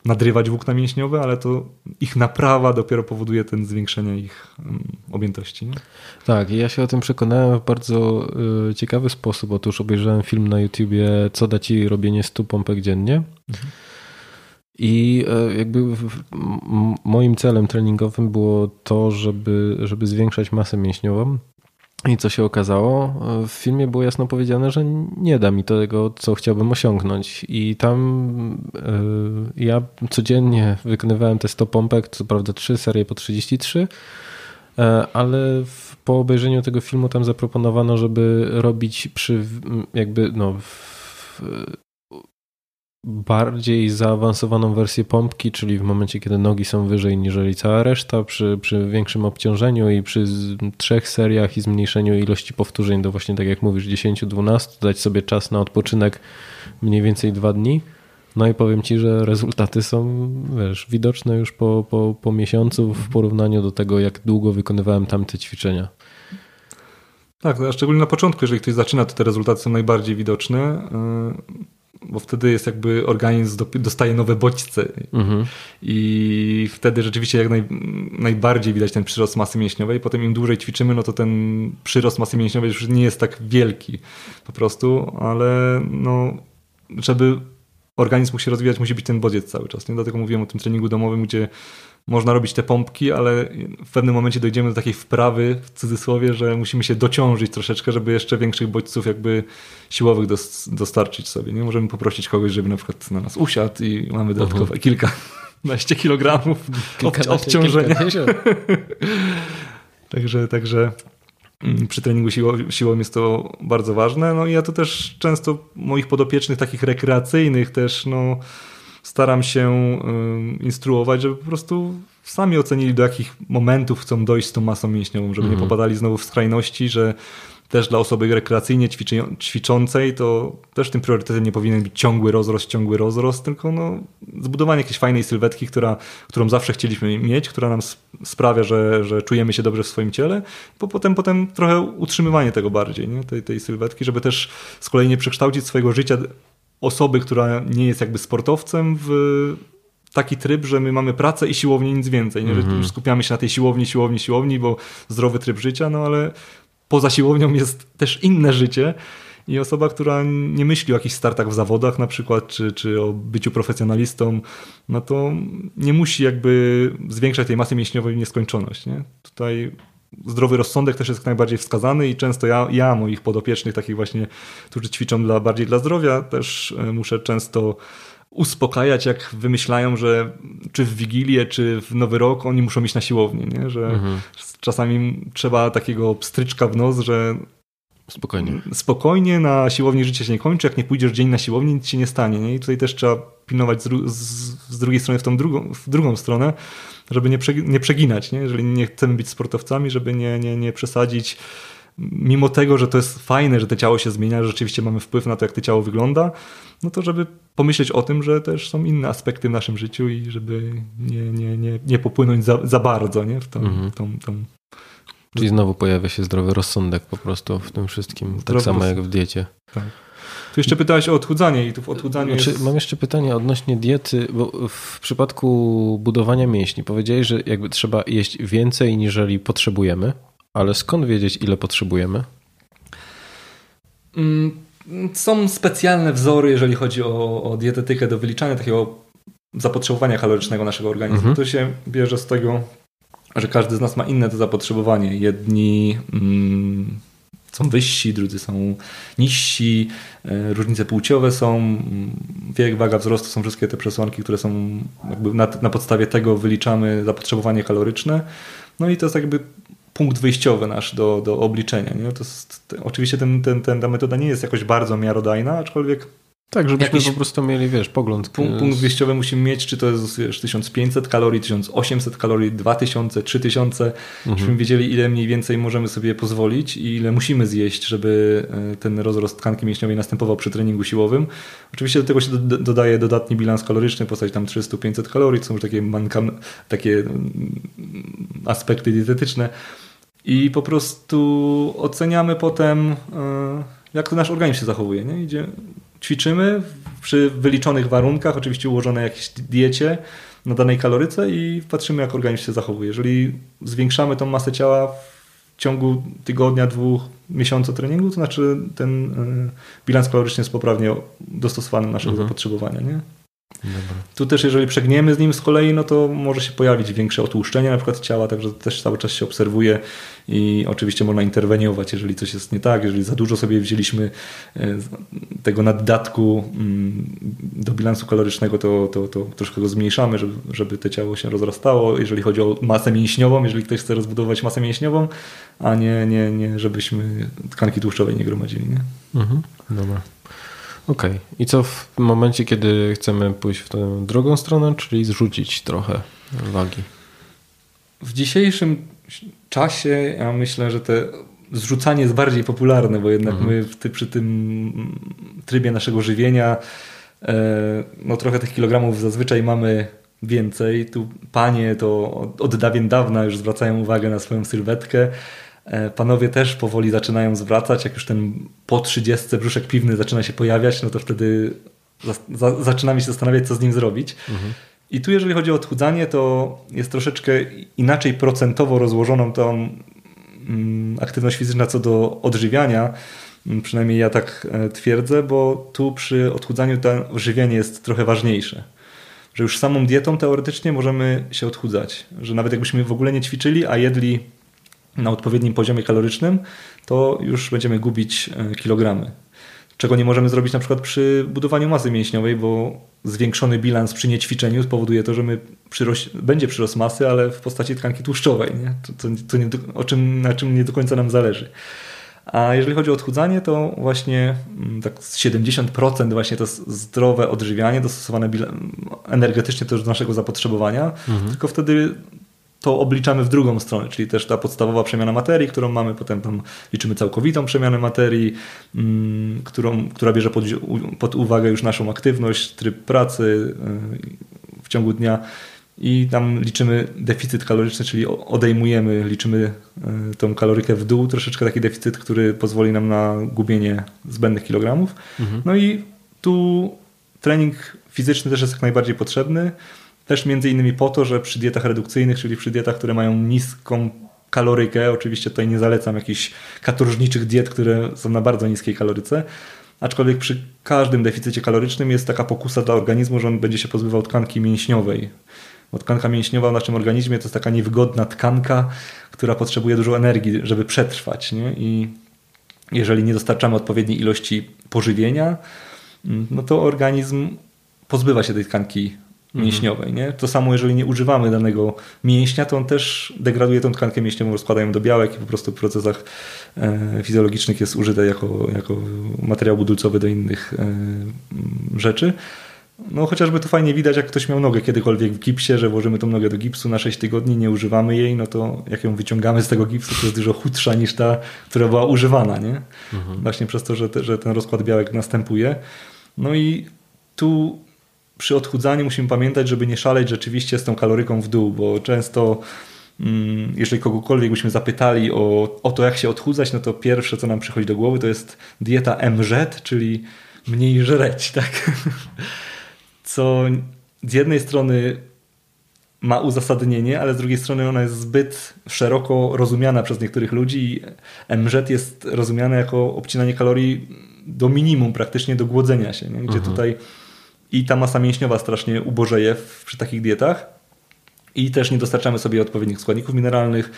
nadrywać włókna mięśniowe, ale to ich naprawa dopiero powoduje ten zwiększenie ich um, objętości. Nie? Tak, ja się o tym przekonałem w bardzo y, ciekawy sposób. Otóż obejrzałem film na YouTubie Co da ci robienie 100 pompek dziennie. Mhm. I y, jakby moim celem treningowym było to, żeby, żeby zwiększać masę mięśniową. I co się okazało? W filmie było jasno powiedziane, że nie da mi tego, co chciałbym osiągnąć. I tam yy, ja codziennie wykonywałem te 100 pompek, co prawda trzy serie po 33, yy, e, ale w, po obejrzeniu tego filmu tam zaproponowano, żeby robić przy jakby no, w, bardziej zaawansowaną wersję pompki, czyli w momencie, kiedy nogi są wyżej niż cała reszta, przy, przy większym obciążeniu i przy trzech seriach i zmniejszeniu ilości powtórzeń do właśnie, tak jak mówisz, 10-12, dać sobie czas na odpoczynek mniej więcej dwa dni. No i powiem Ci, że rezultaty są wiesz, widoczne już po, po, po miesiącu w porównaniu do tego, jak długo wykonywałem tamte ćwiczenia. Tak, a szczególnie na początku, jeżeli ktoś zaczyna, to te rezultaty są najbardziej widoczne. Bo wtedy jest jakby organizm dostaje nowe bodźce mhm. i wtedy rzeczywiście jak naj, najbardziej widać ten przyrost masy mięśniowej. Potem im dłużej ćwiczymy, no to ten przyrost masy mięśniowej już nie jest tak wielki po prostu, ale no, żeby organizm musi rozwijać, musi być ten bodziec cały czas. Nie? Dlatego mówiłem o tym treningu domowym, gdzie można robić te pompki, ale w pewnym momencie dojdziemy do takiej wprawy, w cudzysłowie, że musimy się dociążyć troszeczkę, żeby jeszcze większych bodźców jakby siłowych dostarczyć sobie. Nie możemy poprosić kogoś, żeby na przykład na nas usiadł i mamy dodatkowe uh *laughs* -huh. kilkanaście kilogramów obciążenia. *laughs* także, także mm, przy treningu siłowym, siłowym jest to bardzo ważne. No i ja to też często moich podopiecznych takich rekreacyjnych też no staram się instruować, żeby po prostu sami ocenili, do jakich momentów chcą dojść z tą masą mięśniową, żeby mhm. nie popadali znowu w skrajności, że też dla osoby rekreacyjnie ćwiczącej to też tym priorytetem nie powinien być ciągły rozrost, ciągły rozrost, tylko no, zbudowanie jakiejś fajnej sylwetki, która, którą zawsze chcieliśmy mieć, która nam sprawia, że, że czujemy się dobrze w swoim ciele, bo potem, potem trochę utrzymywanie tego bardziej, nie? Tej, tej sylwetki, żeby też z kolei nie przekształcić swojego życia osoby, która nie jest jakby sportowcem w taki tryb, że my mamy pracę i siłownię, nic więcej. Nie? Że mm -hmm. skupiamy się na tej siłowni, siłowni, siłowni, bo zdrowy tryb życia, no ale poza siłownią jest też inne życie. I osoba, która nie myśli o jakichś startach w zawodach na przykład, czy, czy o byciu profesjonalistą, no to nie musi jakby zwiększać tej masy mięśniowej w nieskończoność. Nie? Tutaj zdrowy rozsądek też jest najbardziej wskazany i często ja, ja moich podopiecznych, takich właśnie, którzy ćwiczą dla, bardziej dla zdrowia, też e, muszę często uspokajać, jak wymyślają, że czy w Wigilię, czy w Nowy Rok oni muszą iść na siłownię, nie? że mhm. czasami trzeba takiego stryczka w nos, że Spokojnie. Spokojnie, na siłowni życie się nie kończy. Jak nie pójdziesz dzień na siłowni, nic się nie stanie. Nie? I tutaj też trzeba pilnować z, z, z drugiej strony w tą drugą, w drugą stronę, żeby nie przeginać. Nie? Jeżeli nie chcemy być sportowcami, żeby nie, nie, nie przesadzić. Mimo tego, że to jest fajne, że to ciało się zmienia, że rzeczywiście mamy wpływ na to, jak to ciało wygląda, no to żeby pomyśleć o tym, że też są inne aspekty w naszym życiu i żeby nie, nie, nie, nie popłynąć za, za bardzo nie? w tą, mhm. tą, tą Czyli znowu pojawia się zdrowy rozsądek po prostu w tym wszystkim, tak zdrowy tak samo jak w diecie. Tak. Tu jeszcze pytałeś o odchudzanie i tu w odchudzaniu znaczy, jest... Mam jeszcze pytanie odnośnie diety, bo w przypadku budowania mięśni powiedziałeś, że jakby trzeba jeść więcej niżeli potrzebujemy, ale skąd wiedzieć ile potrzebujemy? Mm, są specjalne wzory, jeżeli chodzi o, o dietetykę do wyliczania takiego zapotrzebowania kalorycznego naszego organizmu. Mhm. To się bierze z tego że każdy z nas ma inne to zapotrzebowanie. Jedni mm, są wyżsi, drudzy są niżsi, e, różnice płciowe są, wiek, waga wzrostu, są wszystkie te przesłanki, które są jakby na, na podstawie tego wyliczamy zapotrzebowanie kaloryczne. No i to jest jakby punkt wyjściowy nasz do, do obliczenia. Nie? To jest, oczywiście ten, ten, ten, ta metoda nie jest jakoś bardzo miarodajna, aczkolwiek tak, żebyśmy po prostu mieli, wiesz, pogląd. Punkt, punkt wyjściowy musimy mieć, czy to jest wiesz, 1500 kalorii, 1800 kalorii, 2000, 3000, mhm. żebyśmy wiedzieli, ile mniej więcej możemy sobie pozwolić i ile musimy zjeść, żeby e, ten rozrost tkanki mięśniowej następował przy treningu siłowym. Oczywiście do tego się do, dodaje dodatni bilans kaloryczny, w postaci tam 300-500 kalorii, to są już takie, mankam, takie mm, aspekty dietetyczne i po prostu oceniamy potem, e, jak to nasz organizm się zachowuje. Nie? Idzie, ćwiczymy przy wyliczonych warunkach, oczywiście ułożone jakieś diecie na danej kaloryce i patrzymy, jak organizm się zachowuje. Jeżeli zwiększamy tą masę ciała w ciągu tygodnia, dwóch, miesiąca treningu, to znaczy ten e, bilans kaloryczny jest poprawnie dostosowany do naszego mhm. zapotrzebowania. Nie? Dobra. Tu też jeżeli przegniemy z nim z kolei, no to może się pojawić większe otłuszczenie na przykład ciała, także też cały czas się obserwuje i oczywiście można interweniować, jeżeli coś jest nie tak, jeżeli za dużo sobie wzięliśmy e, tego naddatku mm, do bilansu kalorycznego, to, to, to troszkę go zmniejszamy, żeby, żeby to ciało się rozrastało. Jeżeli chodzi o masę mięśniową, jeżeli ktoś chce rozbudować masę mięśniową, a nie, nie, nie żebyśmy tkanki tłuszczowej nie gromadzili. Nie? Mhm. Dobra. Okej. Okay. I co w momencie, kiedy chcemy pójść w tę drugą stronę, czyli zrzucić trochę wagi? W dzisiejszym czasie ja myślę, że te zrzucanie jest bardziej popularne, bo jednak mhm. my ty, przy tym trybie naszego żywienia e, no trochę tych kilogramów zazwyczaj mamy więcej. Tu panie to od dawien dawna już zwracają uwagę na swoją sylwetkę. E, panowie też powoli zaczynają zwracać, jak już ten po 30 brzuszek piwny zaczyna się pojawiać, no to wtedy za, za, zaczynamy się zastanawiać, co z nim zrobić. Mhm. I tu jeżeli chodzi o odchudzanie, to jest troszeczkę inaczej procentowo rozłożoną tą mm, aktywność fizyczna co do odżywiania. Mm, przynajmniej ja tak e, twierdzę, bo tu przy odchudzaniu to odżywianie jest trochę ważniejsze. Że już samą dietą teoretycznie możemy się odchudzać. Że nawet jakbyśmy w ogóle nie ćwiczyli, a jedli na odpowiednim poziomie kalorycznym, to już będziemy gubić e, kilogramy. Czego nie możemy zrobić na przykład przy budowaniu masy mięśniowej, bo zwiększony bilans przy niećwiczeniu spowoduje to, że my przyroś, będzie przyrost masy, ale w postaci tkanki tłuszczowej, nie? To, to, to nie, o czym, na czym nie do końca nam zależy. A jeżeli chodzi o odchudzanie, to właśnie mm, tak 70% właśnie to zdrowe odżywianie, dostosowane energetycznie też do naszego zapotrzebowania, mhm. tylko wtedy to obliczamy w drugą stronę, czyli też ta podstawowa przemiana materii, którą mamy, potem tam liczymy całkowitą przemianę materii, mm, którą, która bierze pod, pod uwagę już naszą aktywność, tryb pracy y, w ciągu dnia i tam liczymy deficyt kaloryczny, czyli odejmujemy, liczymy y, tą kalorykę w dół, troszeczkę taki deficyt, który pozwoli nam na gubienie zbędnych kilogramów. Mhm. No i tu trening fizyczny też jest jak najbardziej potrzebny. Też między innymi po to, że przy dietach redukcyjnych, czyli przy dietach, które mają niską kalorykę, oczywiście tutaj nie zalecam jakichś katorżniczych diet, które są na bardzo niskiej kaloryce, aczkolwiek przy każdym deficycie kalorycznym jest taka pokusa dla organizmu, że on będzie się pozbywał tkanki mięśniowej. Bo tkanka mięśniowa w naszym organizmie to jest taka niewygodna tkanka, która potrzebuje dużo energii, żeby przetrwać. Nie? I jeżeli nie dostarczamy odpowiedniej ilości pożywienia, no to organizm pozbywa się tej tkanki mięśniowej. Nie? To samo, jeżeli nie używamy danego mięśnia, to on też degraduje tą tkankę mięśniową, rozkładają do białek i po prostu w procesach e, fizjologicznych jest użyte jako, jako materiał budulcowy do innych e, rzeczy. No chociażby to fajnie widać, jak ktoś miał nogę kiedykolwiek w gipsie, że włożymy tą nogę do gipsu na 6 tygodni, nie używamy jej, no to jak ją wyciągamy z tego gipsu, to jest dużo chudsza niż ta, która była używana, nie? Mhm. Właśnie przez to, że, te, że ten rozkład białek następuje. No i tu przy odchudzaniu musimy pamiętać, żeby nie szaleć rzeczywiście z tą kaloryką w dół, bo często mm, jeżeli kogokolwiek byśmy zapytali o, o to, jak się odchudzać, no to pierwsze, co nam przychodzi do głowy, to jest dieta MZ, czyli mniej żreć, *laughs* tak? Co z jednej strony ma uzasadnienie, ale z drugiej strony ona jest zbyt szeroko rozumiana przez niektórych ludzi i MZ jest rozumiane jako obcinanie kalorii do minimum, praktycznie do głodzenia się, nie? gdzie mhm. tutaj i ta masa mięśniowa strasznie ubożeje przy takich dietach i też nie dostarczamy sobie odpowiednich składników mineralnych.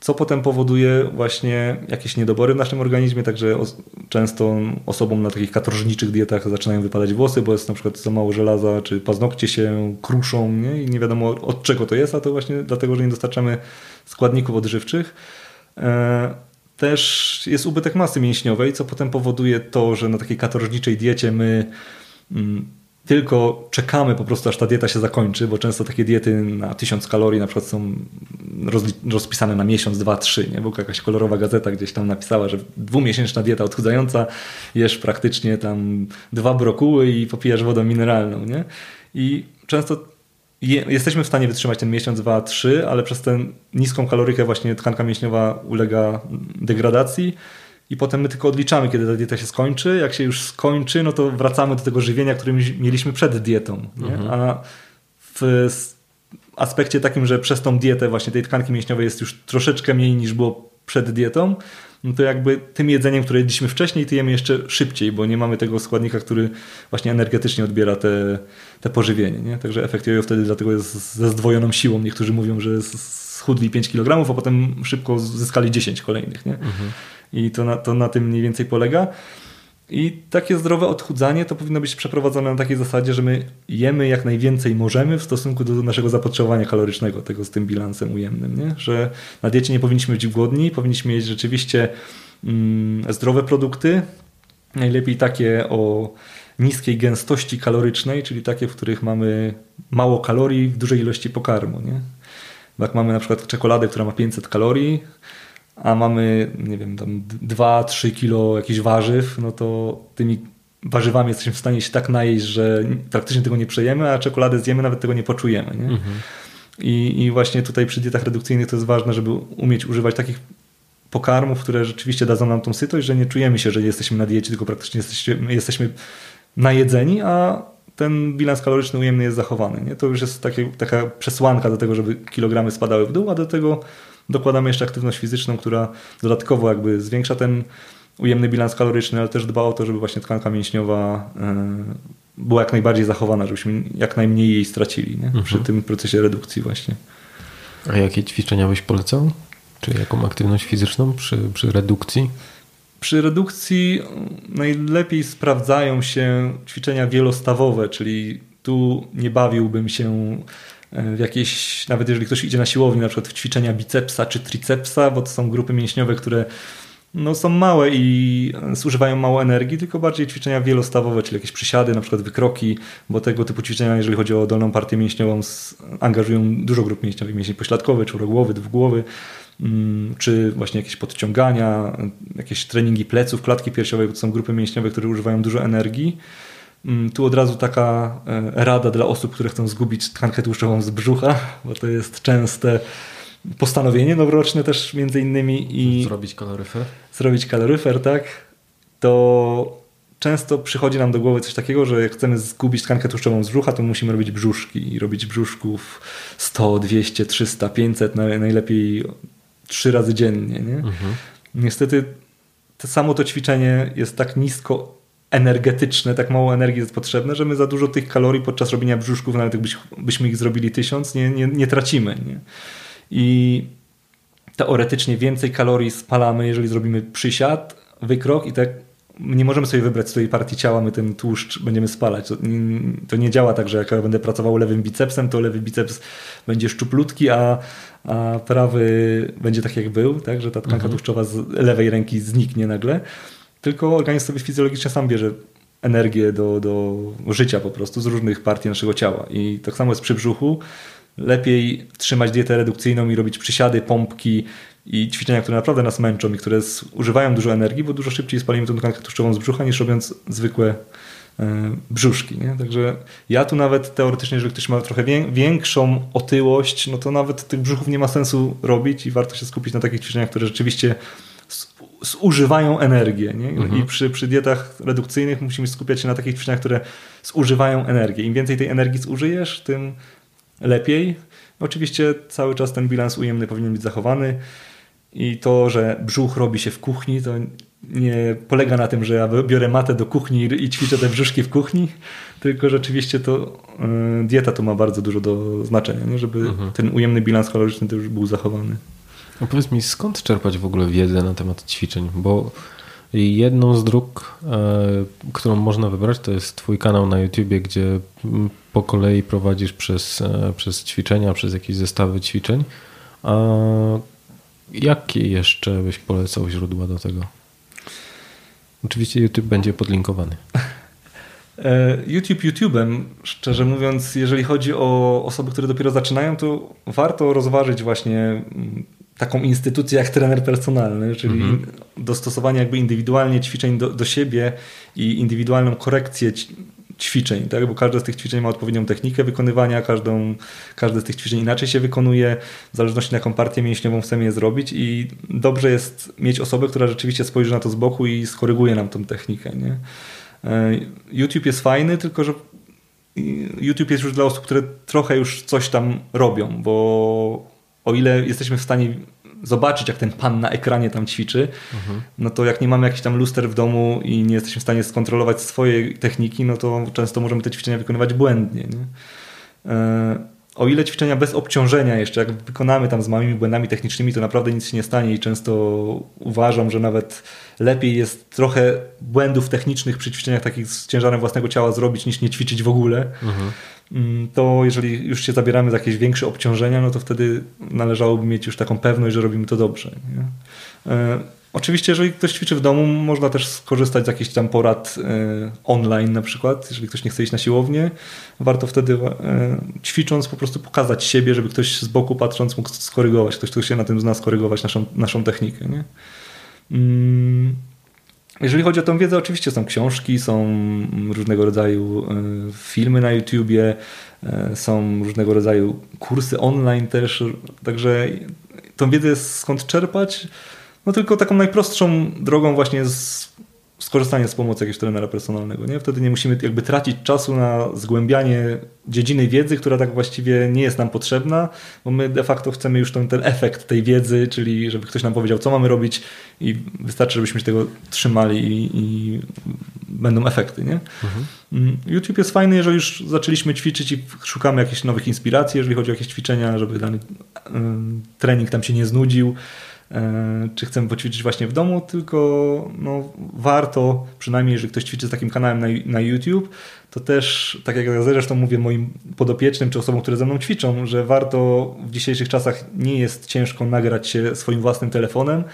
co potem powoduje właśnie jakieś niedobory w naszym organizmie, także często osobom na takich katorżniczych dietach zaczynają wypadać włosy, bo jest na przykład za mało żelaza, czy paznokcie się kruszą nie? i nie wiadomo od czego to jest, a to właśnie dlatego, że nie dostarczamy składników odżywczych. E, też jest ubytek masy mięśniowej, co potem powoduje to, że na takiej katorżniczej diecie my mm, tylko czekamy po prostu, aż ta dieta się zakończy, bo często takie diety na 1000 kalorii na przykład są rozpisane na miesiąc, dwa, trzy, nie? bo jakaś kolorowa gazeta gdzieś tam napisała, że dwumiesięczna dieta odchudzająca, jesz praktycznie tam dwa brokuły i popijasz wodę mineralną. Nie? I często je, jesteśmy w stanie wytrzymać ten miesiąc, dwa, trzy, ale przez tę niską kalorykę właśnie tkanka mięśniowa ulega degradacji i potem my tylko odliczamy, kiedy ta dieta się skończy. Jak się już skończy, no to wracamy do tego żywienia, które mieliśmy przed dietą. Mhm. A w aspekcie takim, że przez tą dietę właśnie tej tkanki mięśniowej jest już troszeczkę mniej niż było przed dietą, no to jakby tym jedzeniem, które jedliśmy wcześniej, to jemy jeszcze szybciej, bo nie mamy tego składnika, który właśnie energetycznie odbiera te, te pożywienie. Nie? Także efekt jojo wtedy dlatego jest ze zdwojoną siłą. Niektórzy mówią, że schudli 5 kg, a potem szybko zyskali 10 kolejnych. Nie? Mhm. I to na, to na tym mniej więcej polega. I takie zdrowe odchudzanie to powinno być przeprowadzone na takiej zasadzie, że my jemy jak najwięcej możemy w stosunku do naszego zapotrzebowania kalorycznego, tego z tym bilansem ujemnym. Nie? Że na diecie nie powinniśmy być głodni, powinniśmy mieć rzeczywiście mm, zdrowe produkty, najlepiej takie o niskiej gęstości kalorycznej, czyli takie, w których mamy mało kalorii w dużej ilości pokarmu. Nie? Jak mamy na przykład czekoladę, która ma 500 kalorii, a mamy, nie wiem, tam 2-3 kilo jakichś warzyw, no to tymi warzywami jesteśmy w stanie się tak najeść, że praktycznie tego nie przejemy, a czekoladę zjemy, nawet tego nie poczujemy. Nie? Mhm. I, I właśnie tutaj przy dietach redukcyjnych to jest ważne, żeby umieć używać takich pokarmów, które rzeczywiście dadzą nam tą sytość, że nie czujemy się, że jesteśmy na diecie, tylko praktycznie jesteśmy, jesteśmy najedzeni, a ten bilans kaloryczny ujemny jest zachowany. Nie? To już jest takie, taka przesłanka do tego, żeby kilogramy spadały w dół, a do tego dokładamy jeszcze aktywność fizyczną, która dodatkowo jakby zwiększa ten ujemny bilans kaloryczny, ale też dba o to, żeby właśnie tkanka mięśniowa e, była jak najbardziej zachowana, żebyśmy jak najmniej jej stracili nie? przy mhm. tym procesie redukcji właśnie. A jakie ćwiczenia byś polecał? Czy jaką aktywność fizyczną przy, przy redukcji? Przy redukcji najlepiej sprawdzają się ćwiczenia wielostawowe, czyli tu nie bawiłbym się w jakieś, nawet jeżeli ktoś idzie na siłownię, na przykład w ćwiczenia bicepsa czy tricepsa, bo to są grupy mięśniowe, które no, są małe i zużywają mało energii, tylko bardziej ćwiczenia wielostawowe, czyli jakieś przysiady, na przykład wykroki, bo tego typu ćwiczenia, jeżeli chodzi o dolną partię mięśniową, angażują dużo grup mięśniowych, mięsień pośladkowy, czworogłowy, dwugłowy, mm, czy właśnie jakieś podciągania, jakieś treningi pleców, klatki piersiowej, bo to są grupy mięśniowe, które używają dużo energii. Mm, tu od razu taka e, rada dla osób, które chcą zgubić tkankę tłuszczową z brzucha, bo to jest częste postanowienie noworoczne też między innymi. I zrobić kaloryfer? Zrobić kaloryfer, tak. To często przychodzi nam do głowy coś takiego, że jak chcemy zgubić tkankę tłuszczową z brzucha, to musimy robić brzuszki i robić brzuszków 100, 200, 300, 500, najlepiej trzy razy dziennie. Nie? Mhm. Niestety to samo to ćwiczenie jest tak nisko energetyczne, tak mało energii jest potrzebne, że my za dużo tych kalorii podczas robienia brzuszków, nawet jakbyśmy ich zrobili tysiąc, nie, nie, nie tracimy. Nie? I teoretycznie więcej kalorii spalamy, jeżeli zrobimy przysiad, wykrok i tak nie możemy sobie wybrać z tej partii ciała, my ten tłuszcz będziemy spalać. To, to, nie działa tak, że jak ja będę pracował lewym bicepsem, to lewy biceps będzie szczuplutki, a, a prawy będzie tak jak był, tak, że ta tkanka mhm. tłuszczowa z lewej ręki zniknie nagle tylko organizm sobie fizjologicznie sam bierze energię do, do życia po prostu z różnych partii naszego ciała. I tak samo jest przy brzuchu. Lepiej trzymać dietę redukcyjną i robić przysiady, pompki i ćwiczenia, które naprawdę nas męczą i które używają dużo energii, bo dużo szybciej spalimy tą tkankę tłuszczową z brzucha niż robiąc zwykłe e, brzuszki. Nie? Także ja tu nawet teoretycznie, jeżeli ktoś ma trochę większą otyłość, no to nawet tych brzuchów nie ma sensu robić i warto się skupić na takich ćwiczeniach, które rzeczywiście zużywają energię. Nie? Mhm. I przy, przy dietach redukcyjnych musimy skupiać się na takich ćwiczeniach, które zużywają energię. Im więcej tej energii zużyjesz, tym lepiej. Oczywiście cały czas ten bilans ujemny powinien być zachowany i to, że brzuch robi się w kuchni, to nie polega na tym, że ja biorę matę do kuchni i ćwiczę te brzuszki w kuchni, tylko rzeczywiście to y, dieta to ma bardzo dużo do znaczenia, nie? żeby mhm. ten ujemny bilans kaloryczny też był zachowany. A powiedz mi, skąd czerpać w ogóle wiedzę na temat ćwiczeń? Bo jedną z dróg, e, którą można wybrać, to jest Twój kanał na YouTubie, gdzie po kolei prowadzisz przez, e, przez ćwiczenia, przez jakieś zestawy ćwiczeń. A jakie jeszcze byś polecał źródła do tego? Oczywiście YouTube będzie podlinkowany. E, YouTube YouTube'em, szczerze mówiąc, jeżeli chodzi o osoby, które dopiero zaczynają, to warto rozważyć właśnie mm, taką instytucję jak trener personalny, czyli mhm. dostosowanie jakby indywidualnie ćwiczeń do, do siebie i indywidualną korekcję ćwiczeń, tak? bo każde z tych ćwiczeń ma odpowiednią technikę wykonywania, każdą, każde z tych ćwiczeń inaczej się wykonuje, w zależności na jaką partię mięśniową chcemy je zrobić i dobrze jest mieć osobę, która rzeczywiście spojrzy na to z boku i skoryguje nam tą technikę. Nie? E, YouTube jest fajny, tylko że YouTube jest już dla osób, które trochę już coś tam robią, bo o ile jesteśmy w stanie zobaczyć, jak ten pan na ekranie tam ćwiczy, mhm. no to jak nie mamy jakichś tam luster w domu i nie jesteśmy w stanie skontrolować swojej techniki, no to często możemy te ćwiczenia wykonywać błędnie. Nie? E, o ile ćwiczenia bez obciążenia jeszcze, jak wykonamy tam z małymi błędami technicznymi, to naprawdę nic się nie stanie i często uważam, że nawet lepiej jest trochę błędów technicznych przy ćwiczeniach takich z ciężarem własnego ciała zrobić, niż nie ćwiczyć w ogóle. Mhm. Mm, to jeżeli już się zabieramy za jakieś większe obciążenia, no to wtedy należałoby mieć już taką pewność, że robimy to dobrze. Nie? E, Oczywiście, jeżeli ktoś ćwiczy w domu, można też skorzystać z jakichś tam porad e, online na przykład. Jeżeli ktoś nie chce iść na siłownię, warto wtedy e, ćwicząc po prostu pokazać siebie, żeby ktoś z boku patrząc mógł skorygować, ktoś, kto się na tym zna, skorygować naszą, naszą technikę. Nie? Jeżeli chodzi o tę wiedzę, oczywiście są książki, są różnego rodzaju e, filmy na YouTubie, są różnego rodzaju kursy online też, także tą wiedzę jest skąd czerpać. No tylko taką najprostszą drogą właśnie skorzystanie z pomocy jakiegoś trenera personalnego. Nie? Wtedy nie musimy jakby tracić czasu na zgłębianie dziedziny wiedzy, która tak właściwie nie jest nam potrzebna, bo my de facto chcemy już ten, ten efekt tej wiedzy, czyli żeby ktoś nam powiedział, co mamy robić i wystarczy, żebyśmy się tego trzymali i, i będą efekty. Nie? Mhm. Mm, YouTube jest fajny, jeżeli już zaczęliśmy ćwiczyć i szukamy jakichś nowych inspiracji, jeżeli chodzi o jakieś ćwiczenia, żeby dany trening tam się nie znudził czy chcemy poćwiczyć właśnie w domu, tylko no, warto, przynajmniej jeżeli ktoś ćwiczy z takim kanałem na, na YouTube, to też, tak jak zresztą mówię moim podopiecznym czy osobom, które ze mną ćwiczą, że warto w dzisiejszych czasach nie jest ciężko nagrać się swoim własnym telefonem,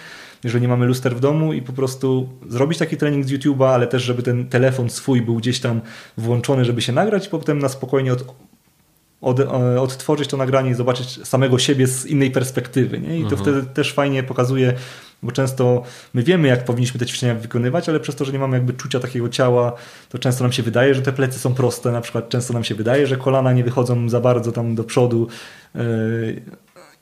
jeżeli nie mamy luster w domu i po prostu zrobić taki trening z YouTube'a, ale też żeby ten telefon swój był gdzieś tam włączony, żeby się nagrać i potem na spokojnie od, od, e, odtworzyć to nagranie i zobaczyć samego siebie z innej perspektywy. Nie? I to mhm. wtedy też fajnie pokazuje, bo często my wiemy, jak powinniśmy te ćwiczenia wykonywać, ale przez to, że nie mamy jakby czucia takiego ciała, to często nam się wydaje, że te plecy są proste, na przykład często nam się wydaje, że kolana nie wychodzą za bardzo tam do przodu, e,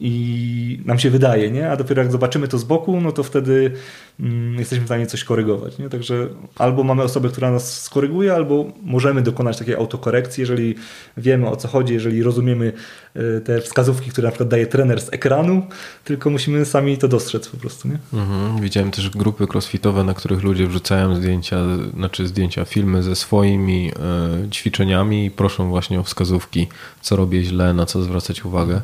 i nam się wydaje, nie? a dopiero jak zobaczymy to z boku, no to wtedy mm, jesteśmy w stanie coś korygować. Nie? Także albo mamy osobę, która nas skoryguje, albo możemy dokonać takiej autokorekcji, jeżeli wiemy o co chodzi, jeżeli rozumiemy e, te wskazówki, które na przykład daje trener z ekranu, tylko musimy sami to dostrzec po prostu. Nie? Mhm. Widziałem też grupy crossfitowe, na których ludzie wrzucają zdjęcia, znaczy zdjęcia, filmy ze swoimi e, ćwiczeniami i proszą właśnie o wskazówki, co robię źle, na co zwracać uwagę.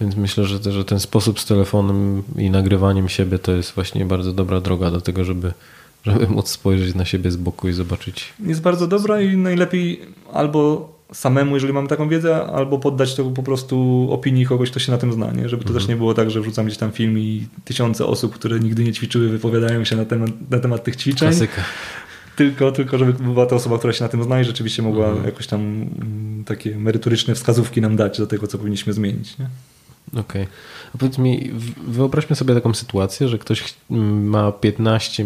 Więc myślę, że, że ten sposób z telefonem i nagrywaniem siebie to jest właśnie bardzo dobra droga do tego, żeby, żeby móc spojrzeć na siebie z boku i zobaczyć. Jest bardzo dobra i najlepiej albo samemu, jeżeli mamy taką wiedzę, albo poddać to po prostu opinii kogoś, kto się na tym zna, nie? żeby to mhm. też nie było tak, że wrzucam gdzieś tam film i tysiące osób, które nigdy nie ćwiczyły, wypowiadają się na temat, na temat tych ćwiczeń. Klasyka. Tylko, tylko, żeby była to osoba, która się na tym zna i rzeczywiście mogła mhm. jakoś tam mm, takie merytoryczne wskazówki nam dać do tego, co powinniśmy zmienić. Nie? Okej. Okay. Powiedz mi, wyobraźmy sobie taką sytuację, że ktoś ma 15,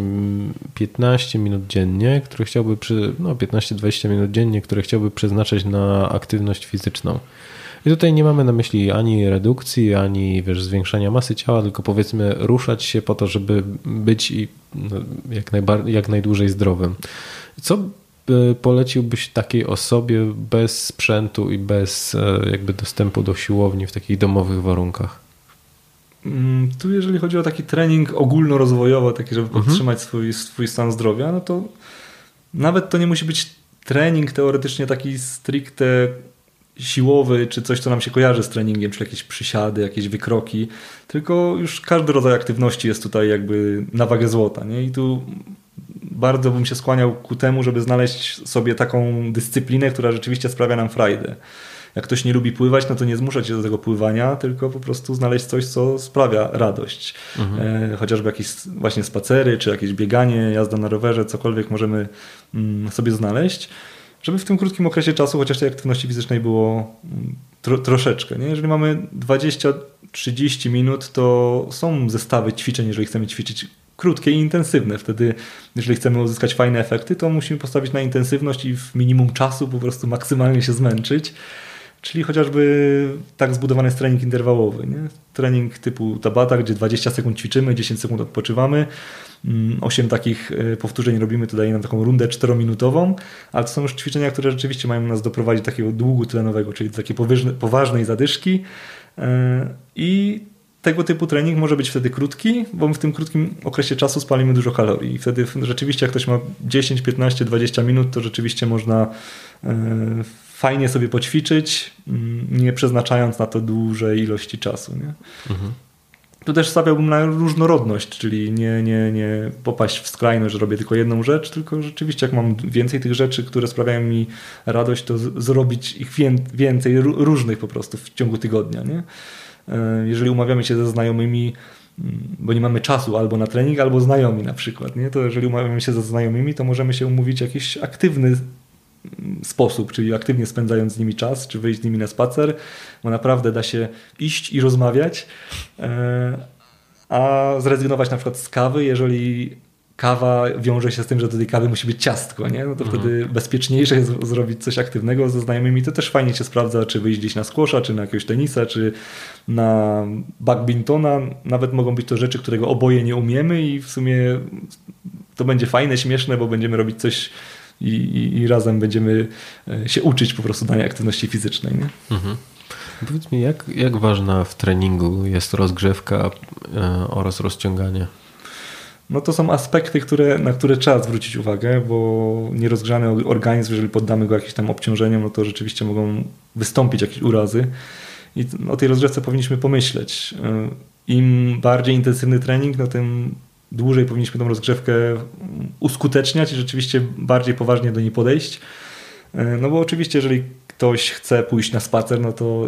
15 minut dziennie, które chciałby no 15-20 minut dziennie, które chciałby przeznaczyć na aktywność fizyczną. I tutaj nie mamy na myśli ani redukcji, ani wiesz, zwiększania masy ciała, tylko powiedzmy ruszać się po to, żeby być no, jak, jak najdłużej zdrowym. Co poleciłbyś takiej osobie bez sprzętu i bez e, jakby dostępu do siłowni w takich domowych warunkach? Mm, tu jeżeli chodzi o taki trening ogólnorozwojowy, taki, żeby mhm. podtrzymać swój, swój stan zdrowia, no to nawet to nie musi być trening teoretycznie taki stricte siłowy, czy coś, co nam się kojarzy z treningiem, czy jakieś przysiady, jakieś wykroki, tylko już każdy rodzaj aktywności jest tutaj jakby na wagę złota. Nie? I tu bardzo bym się skłaniał ku temu, żeby znaleźć sobie taką dyscyplinę, która rzeczywiście sprawia nam frajdę. Jak ktoś nie lubi pływać, no to nie zmuszać się do tego pływania, tylko po prostu znaleźć coś, co sprawia radość. Mhm. E, chociażby jakieś właśnie spacery, czy jakieś bieganie, jazda na rowerze, cokolwiek możemy mm, sobie znaleźć żeby w tym krótkim okresie czasu chociaż tej aktywności fizycznej było mm, tro, troszeczkę. Nie? Jeżeli mamy 20-30 minut, to są zestawy ćwiczeń, jeżeli chcemy ćwiczyć krótkie i intensywne. Wtedy, jeżeli chcemy uzyskać fajne efekty, to musimy postawić na intensywność i w minimum czasu po prostu maksymalnie się zmęczyć. Czyli chociażby tak zbudowany jest trening interwałowy. Nie? Trening typu Tabata, gdzie 20 sekund ćwiczymy, 10 sekund odpoczywamy. 8 mm, takich e, powtórzeń robimy, to daje nam taką rundę 4-minutową, ale to są już ćwiczenia, które rzeczywiście mają nas doprowadzić do takiego długu tlenowego, czyli do takiej poważnej zadyszki. E, I tego typu trening może być wtedy krótki, bo my w tym krótkim okresie czasu spalimy dużo kalorii. I wtedy rzeczywiście, jak ktoś ma 10, 15, 20 minut, to rzeczywiście można e, fajnie sobie poćwiczyć, mm, nie przeznaczając na to dużej ilości czasu. Nie? Mhm. Tu też stawiałbym na różnorodność, czyli nie, nie, nie popaść w skrajność, że robię tylko jedną rzecz, tylko rzeczywiście jak mam więcej tych rzeczy, które sprawiają mi radość, to zrobić ich więcej różnych po prostu w ciągu tygodnia. Nie? E, jeżeli umawiamy się ze znajomymi, mm, bo nie mamy czasu albo na trening, albo znajomi na przykład, nie? to jeżeli umawiamy się ze znajomymi, to możemy się umówić jakiś aktywny sposób, czyli aktywnie spędzając z nimi czas, czy wyjść z nimi na spacer, bo naprawdę da się iść i rozmawiać, e, a zrezygnować na przykład z kawy, jeżeli kawa wiąże się z tym, że do tej kawy musi być ciastko, nie? no to mhm. wtedy bezpieczniejsze jest zrobić coś aktywnego ze znajomymi. To też fajnie się sprawdza, czy wyjść gdzieś na squasha, czy na jakiegoś tenisa, czy na badmintona. Nawet mogą być to rzeczy, którego oboje nie umiemy i w sumie to będzie fajne, śmieszne, bo będziemy robić coś i, i, i razem będziemy e, się uczyć po prostu danej aktywności fizycznej. Nie? Mhm. Powiedz mi, jak, jak ważna w treningu jest rozgrzewka e, oraz rozciąganie? No to są aspekty, które, na które trzeba zwrócić uwagę, bo nierozgrzany organizm, jeżeli poddamy go jakimś tam obciążeniom, no to rzeczywiście mogą wystąpić jakieś urazy. I o tej rozgrzewce powinniśmy pomyśleć. E, Im bardziej intensywny trening, no tym dłużej powinniśmy tą rozgrzewkę uskuteczniać i rzeczywiście bardziej poważnie do niej podejść. E, no bo oczywiście, jeżeli ktoś chce pójść na spacer, no to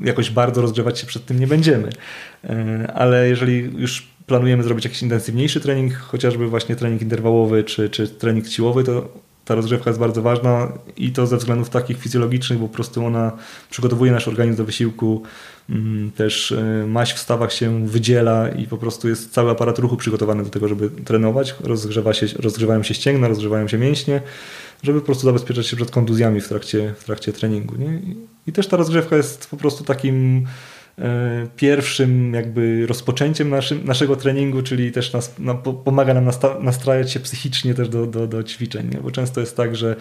jakoś bardzo rozgrzewać się przed tym nie będziemy. E, ale jeżeli już planujemy zrobić jakiś intensywniejszy trening, chociażby właśnie trening interwałowy czy, czy trening siłowy, to ta rozgrzewka jest bardzo ważna i to ze względów takich fizjologicznych, bo po prostu ona przygotowuje nasz organizm do wysiłku, mm, też e, maść w stawach się wydziela i po prostu jest cały aparat ruchu przygotowany do tego, żeby trenować. Rozgrzewa się, rozgrzewają się ścięgna, rozgrzewają się mięśnie, żeby po prostu zabezpieczać się przed kontuzjami w trakcie, w trakcie treningu. Nie? I też ta rozgrzewka jest po prostu takim pierwszym jakby rozpoczęciem naszym, naszego treningu, czyli też nas, no, pomaga nam nastrajać się psychicznie też do, do, do ćwiczeń, nie? bo często jest tak, że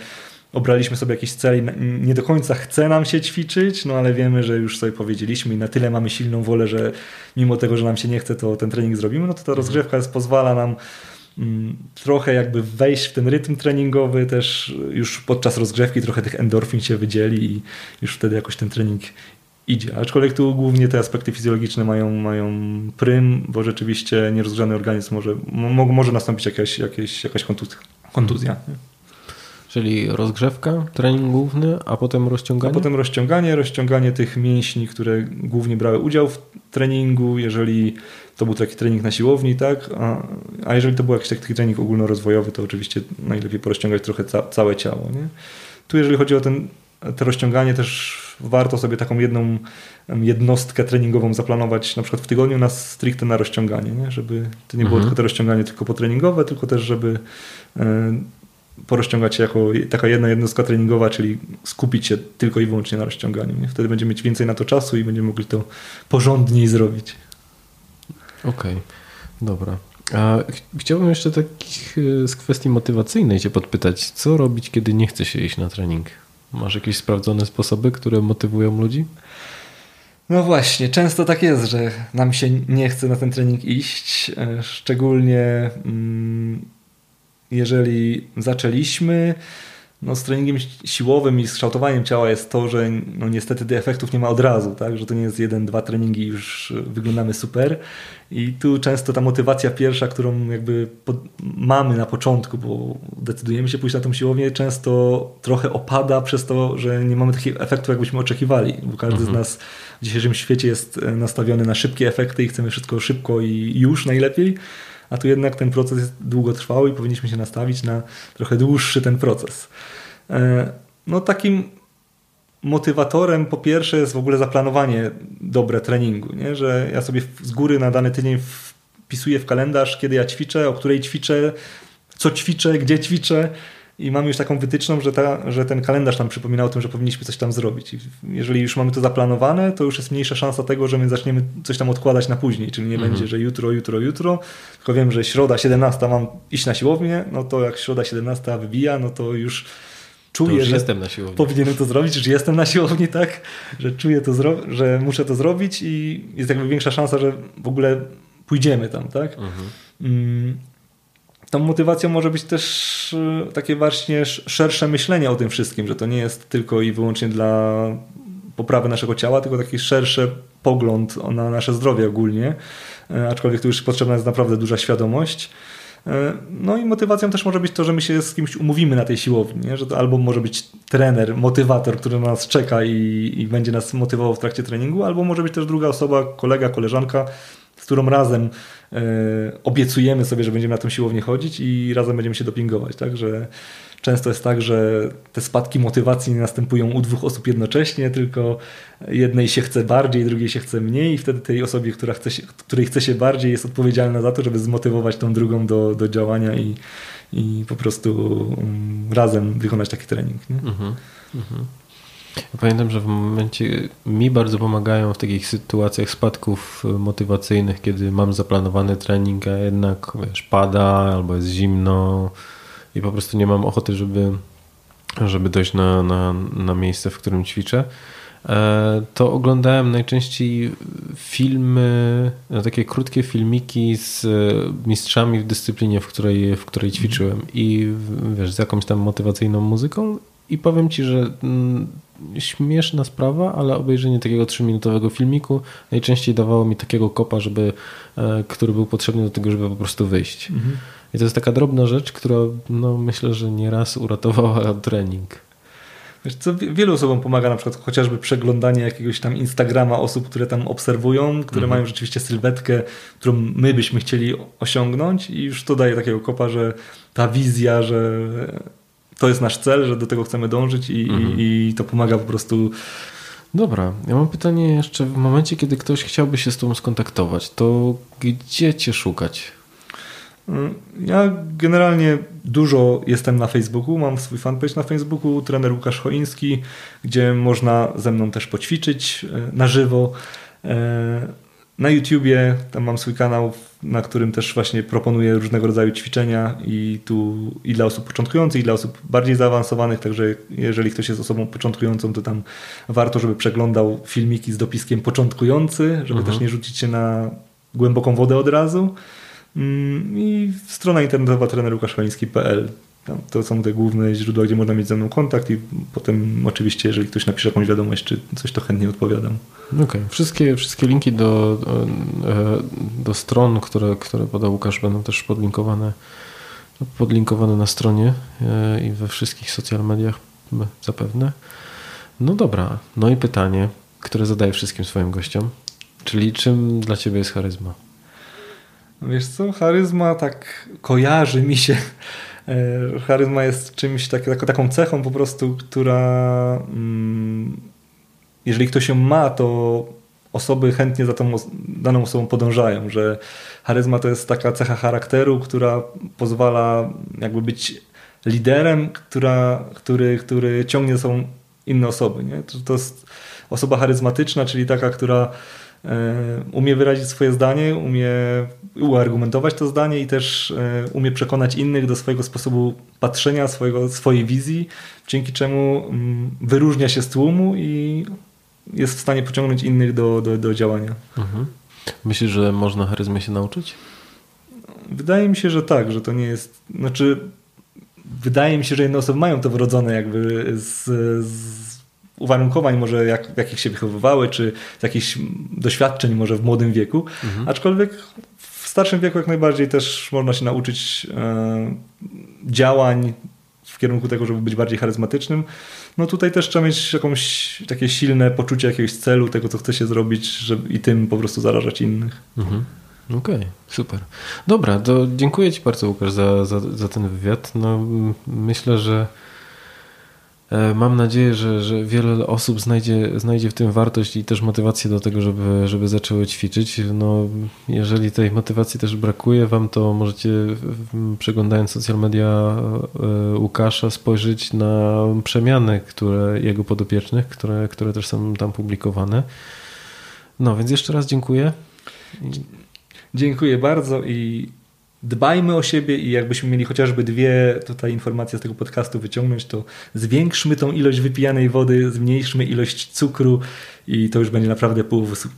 obraliśmy sobie jakiś cel i nie do końca chce nam się ćwiczyć, no ale wiemy, że już sobie powiedzieliśmy i na tyle mamy silną wolę, że mimo tego, że nam się nie chce, to ten trening zrobimy, no to ta mhm. rozgrzewka jest, pozwala nam mm, trochę jakby wejść w ten rytm treningowy, też już podczas rozgrzewki trochę tych endorfin się wydzieli i już wtedy jakoś ten trening idzie. Aczkolwiek tu głównie te aspekty fizjologiczne mają, mają prym, bo rzeczywiście nierozgrzany organizm może, mo, może nastąpić jakaś, jakaś, jakaś kontuzja. Czyli rozgrzewka, trening główny, a potem rozciąganie? A potem rozciąganie, rozciąganie tych mięśni, które głównie brały udział w treningu, jeżeli to był taki trening na siłowni, tak? A, a jeżeli to był jakiś taki trening ogólnorozwojowy, to oczywiście najlepiej porozciągać trochę ca całe ciało. Nie? Tu jeżeli chodzi o ten, to rozciąganie też warto sobie taką jedną jednostkę treningową zaplanować na przykład w tygodniu na stricte na rozciąganie, nie? żeby to nie było mhm. tylko to rozciąganie tylko potreningowe, tylko też żeby e, porozciągać się jako taka jedna jednostka treningowa, czyli skupić się tylko i wyłącznie na rozciąganiu. Nie? Wtedy będziemy mieć więcej na to czasu i będziemy mogli to porządniej zrobić. Okej, okay. dobra. A chciałbym jeszcze takich e, z kwestii motywacyjnej Cię podpytać, co robić, kiedy nie chce się iść na trening? Masz jakieś sprawdzone sposoby, które motywują ludzi? No właśnie, często tak jest, że nam się nie chce na ten trening iść, e, szczególnie mm, jeżeli zaczęliśmy, no, z treningiem siłowym i z kształtowaniem ciała jest to, że no, niestety tych efektów nie ma od razu, tak? że to nie jest jeden, dwa treningi i już wyglądamy super. I tu często ta motywacja pierwsza, którą jakby mamy na początku, bo decydujemy się pójść na tą siłownię, często trochę opada przez to, że nie mamy takich efektów, jakbyśmy oczekiwali, bo każdy mhm. z nas w dzisiejszym świecie jest e, nastawiony na szybkie efekty i chcemy wszystko szybko i już najlepiej a tu jednak ten proces jest długotrwały i powinniśmy się nastawić na trochę dłuższy ten proces. E, no takim motywatorem po pierwsze jest w ogóle zaplanowanie dobre treningu, nie? że ja sobie z góry na dany tydzień wpisuję w kalendarz, kiedy ja ćwiczę, o której ćwiczę, co ćwiczę, gdzie ćwiczę i mamy już taką wytyczną, że, ta, że ten kalendarz nam przypomina o tym, że powinniśmy coś tam zrobić. I jeżeli już mamy to zaplanowane, to już jest mniejsza szansa tego, że my zaczniemy coś tam odkładać na później, czyli nie mhm. będzie, że jutro, jutro, jutro, tylko wiem, że środa 17 mam iść na siłownię, no to jak środa 17 wybija, no to już czuję, że jestem na siłowni. powinienem to zrobić, że jestem na siłowni, tak, że czuję to, że muszę to zrobić i jest jakby większa szansa, że w ogóle pójdziemy tam, tak. Mhm. Tą motywacją może być też e, takie właśnie szersze myślenie o tym wszystkim, że to nie jest tylko i wyłącznie dla poprawy naszego ciała, tylko taki szerszy pogląd na nasze zdrowie ogólnie, e, aczkolwiek tu już potrzebna jest naprawdę duża świadomość. E, no i motywacją też może być to, że my się z kimś umówimy na tej siłowni, nie? że to albo może być trener, motywator, który na nas czeka i, i będzie nas motywował w trakcie treningu, albo może być też druga osoba, kolega, koleżanka, którą razem e, obiecujemy sobie, że będziemy na tę siłownię chodzić i razem będziemy się dopingować. Także często jest tak, że te spadki motywacji nie następują u dwóch osób jednocześnie, tylko jednej się chce bardziej, drugiej się chce mniej i wtedy tej osobie, która chce się, której chce się bardziej jest odpowiedzialna za to, żeby zmotywować tą drugą do, do działania i, i po prostu um, razem wykonać taki trening. Nie? Mhm, mhm. Ja pamiętam, że w momencie mi bardzo pomagają w takich sytuacjach spadków motywacyjnych, kiedy mam zaplanowany trening, a jednak wiesz, pada albo jest zimno i po prostu nie mam ochoty, żeby, żeby dojść na, na, na miejsce, w którym ćwiczę. E, to oglądałem najczęściej filmy, no, takie krótkie filmiki z mistrzami w dyscyplinie, w której, w której ćwiczyłem i wiesz, z jakąś tam motywacyjną muzyką i powiem ci, że mm, śmieszna sprawa, ale obejrzenie takiego trzyminutowego filmiku najczęściej dawało mi takiego kopa, żeby, e, który był potrzebny do tego, żeby po prostu wyjść. Mhm. I to jest taka drobna rzecz, która no, myślę, że nieraz uratowała *laughs* trening. Wiesz co, wielu osobom pomaga na przykład chociażby przeglądanie jakiegoś tam Instagrama osób, które tam obserwują, które mhm. mają rzeczywiście sylwetkę, którą my byśmy chcieli osiągnąć i już to daje takiego kopa, że ta wizja, że to jest nasz cel, że do tego chcemy dążyć i, mhm. i, i to pomaga po prostu Dobra, ja mam pytanie jeszcze w momencie, kiedy ktoś chciałby się z Tobą skontaktować, to gdzie Cię szukać? Ja generalnie dużo jestem na Facebooku, mam swój fanpage na Facebooku, trener Łukasz Choiński, gdzie można ze mną też poćwiczyć e, na żywo. Na YouTubie tam mam swój kanał, na którym też właśnie proponuję różnego rodzaju ćwiczenia i tu i dla osób początkujących, i dla osób bardziej zaawansowanych, także jeżeli ktoś jest osobą początkującą, to tam warto, żeby przeglądał filmiki z dopiskiem początkujący, żeby mhm. też nie rzucić się na głęboką wodę od razu. Mm, I strona internetowa trenerłukaszwaliński.pl. To są te główne źródła, gdzie można mieć ze mną kontakt i potem oczywiście, jeżeli ktoś napisze jakąś wiadomość czy coś, to chętnie odpowiadam. Okej. Okay. Wszystkie, wszystkie linki do, e, do stron, które, które podał Łukasz będą też podlinkowane, podlinkowane na stronie e, i we wszystkich social mediach zapewne. No dobra. No i pytanie, które zadaję wszystkim swoim gościom, czyli czym dla Ciebie jest charyzma? Wiesz co, charyzma tak kojarzy mi się. E, charyzma jest czymś tak, taką cechą po prostu, która mm, jeżeli ktoś ją ma, to osoby chętnie za tą daną osobą podążają, że charyzma to jest taka cecha charakteru, która pozwala jakby być liderem, która, który, który ciągnie sobą inne osoby. Nie? To, jest osoba charyzmatyczna, czyli taka, która umie wyrazić swoje zdanie, umie uargumentować to zdanie i też e, umie przekonać innych do swojego sposobu patrzenia, swojego, swojej wizji, dzięki czemu mm, wyróżnia się z tłumu i jest w stanie pociągnąć innych do, do, do działania. Mhm. Myślisz, że można charyzmy się nauczyć? Wydaje mi się, że tak, że to nie jest. Znaczy, wydaje mi się, że jedne osoby mają to wrodzone jakby z, z uwarunkowań może jak, w jakich się wychowywały, czy z jakichś doświadczeń może w młodym wieku, mhm. aczkolwiek w starszym wieku jak najbardziej też można się nauczyć e, działań w kierunku tego, żeby być bardziej charyzmatycznym. No tutaj też trzeba mieć jakąś takie silne poczucie jakiegoś celu, tego co chce się zrobić żeby, i tym po prostu zarażać innych. Mhm. Okej, okay, super. Dobra, to dziękuję Ci bardzo Łukasz za, za, za ten wywiad. No, myślę, że Mam nadzieję, że, że wiele osób znajdzie, znajdzie w tym wartość i też motywację do tego, żeby, żeby zaczęły ćwiczyć. No, jeżeli tej motywacji też brakuje Wam, to możecie przeglądając social media e, Łukasza spojrzeć na przemiany które, jego podopiecznych, które, które też są tam publikowane. No więc jeszcze raz dziękuję. Dziękuję bardzo i dbajmy o siebie i jakbyśmy mieli chociażby dwie tutaj informacje z tego podcastu wyciągnąć, to zwiększmy tą ilość wypijanej wody, zmniejszmy ilość cukru i to już będzie naprawdę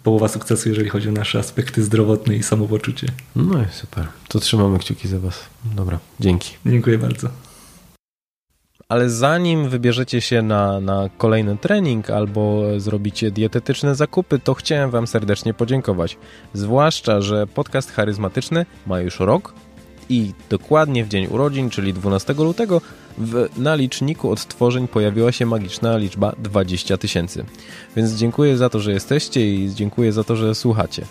połowa sukcesu, jeżeli chodzi o nasze aspekty zdrowotne i samopoczucie. No i super. To trzymamy kciuki za Was. Dobra, dzięki. Dziękuję bardzo ale zanim wybierzecie się na, na kolejny trening albo zrobicie dietetyczne zakupy, to chciałem Wam serdecznie podziękować. Zwłaszcza, że podcast charyzmatyczny ma już rok i dokładnie w dzień urodzin, czyli 12 lutego, w, na liczniku odtworzeń pojawiła się magiczna liczba 20 tysięcy. Więc dziękuję za to, że jesteście i dziękuję za to, że słuchacie.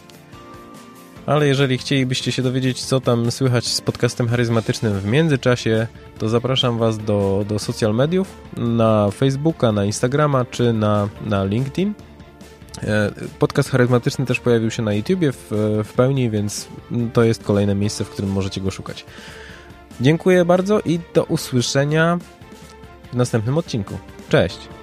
Ale jeżeli chcielibyście się dowiedzieć, co tam słychać z podcastem charyzmatycznym w międzyczasie, to zapraszam Was do, do social mediów, na Facebooka, na Instagrama czy na, na LinkedIn. E, podcast charyzmatyczny też pojawił się na YouTubie w, w pełni, więc to jest kolejne miejsce, w którym możecie go szukać. Dziękuję bardzo i do usłyszenia w następnym odcinku. Cześć!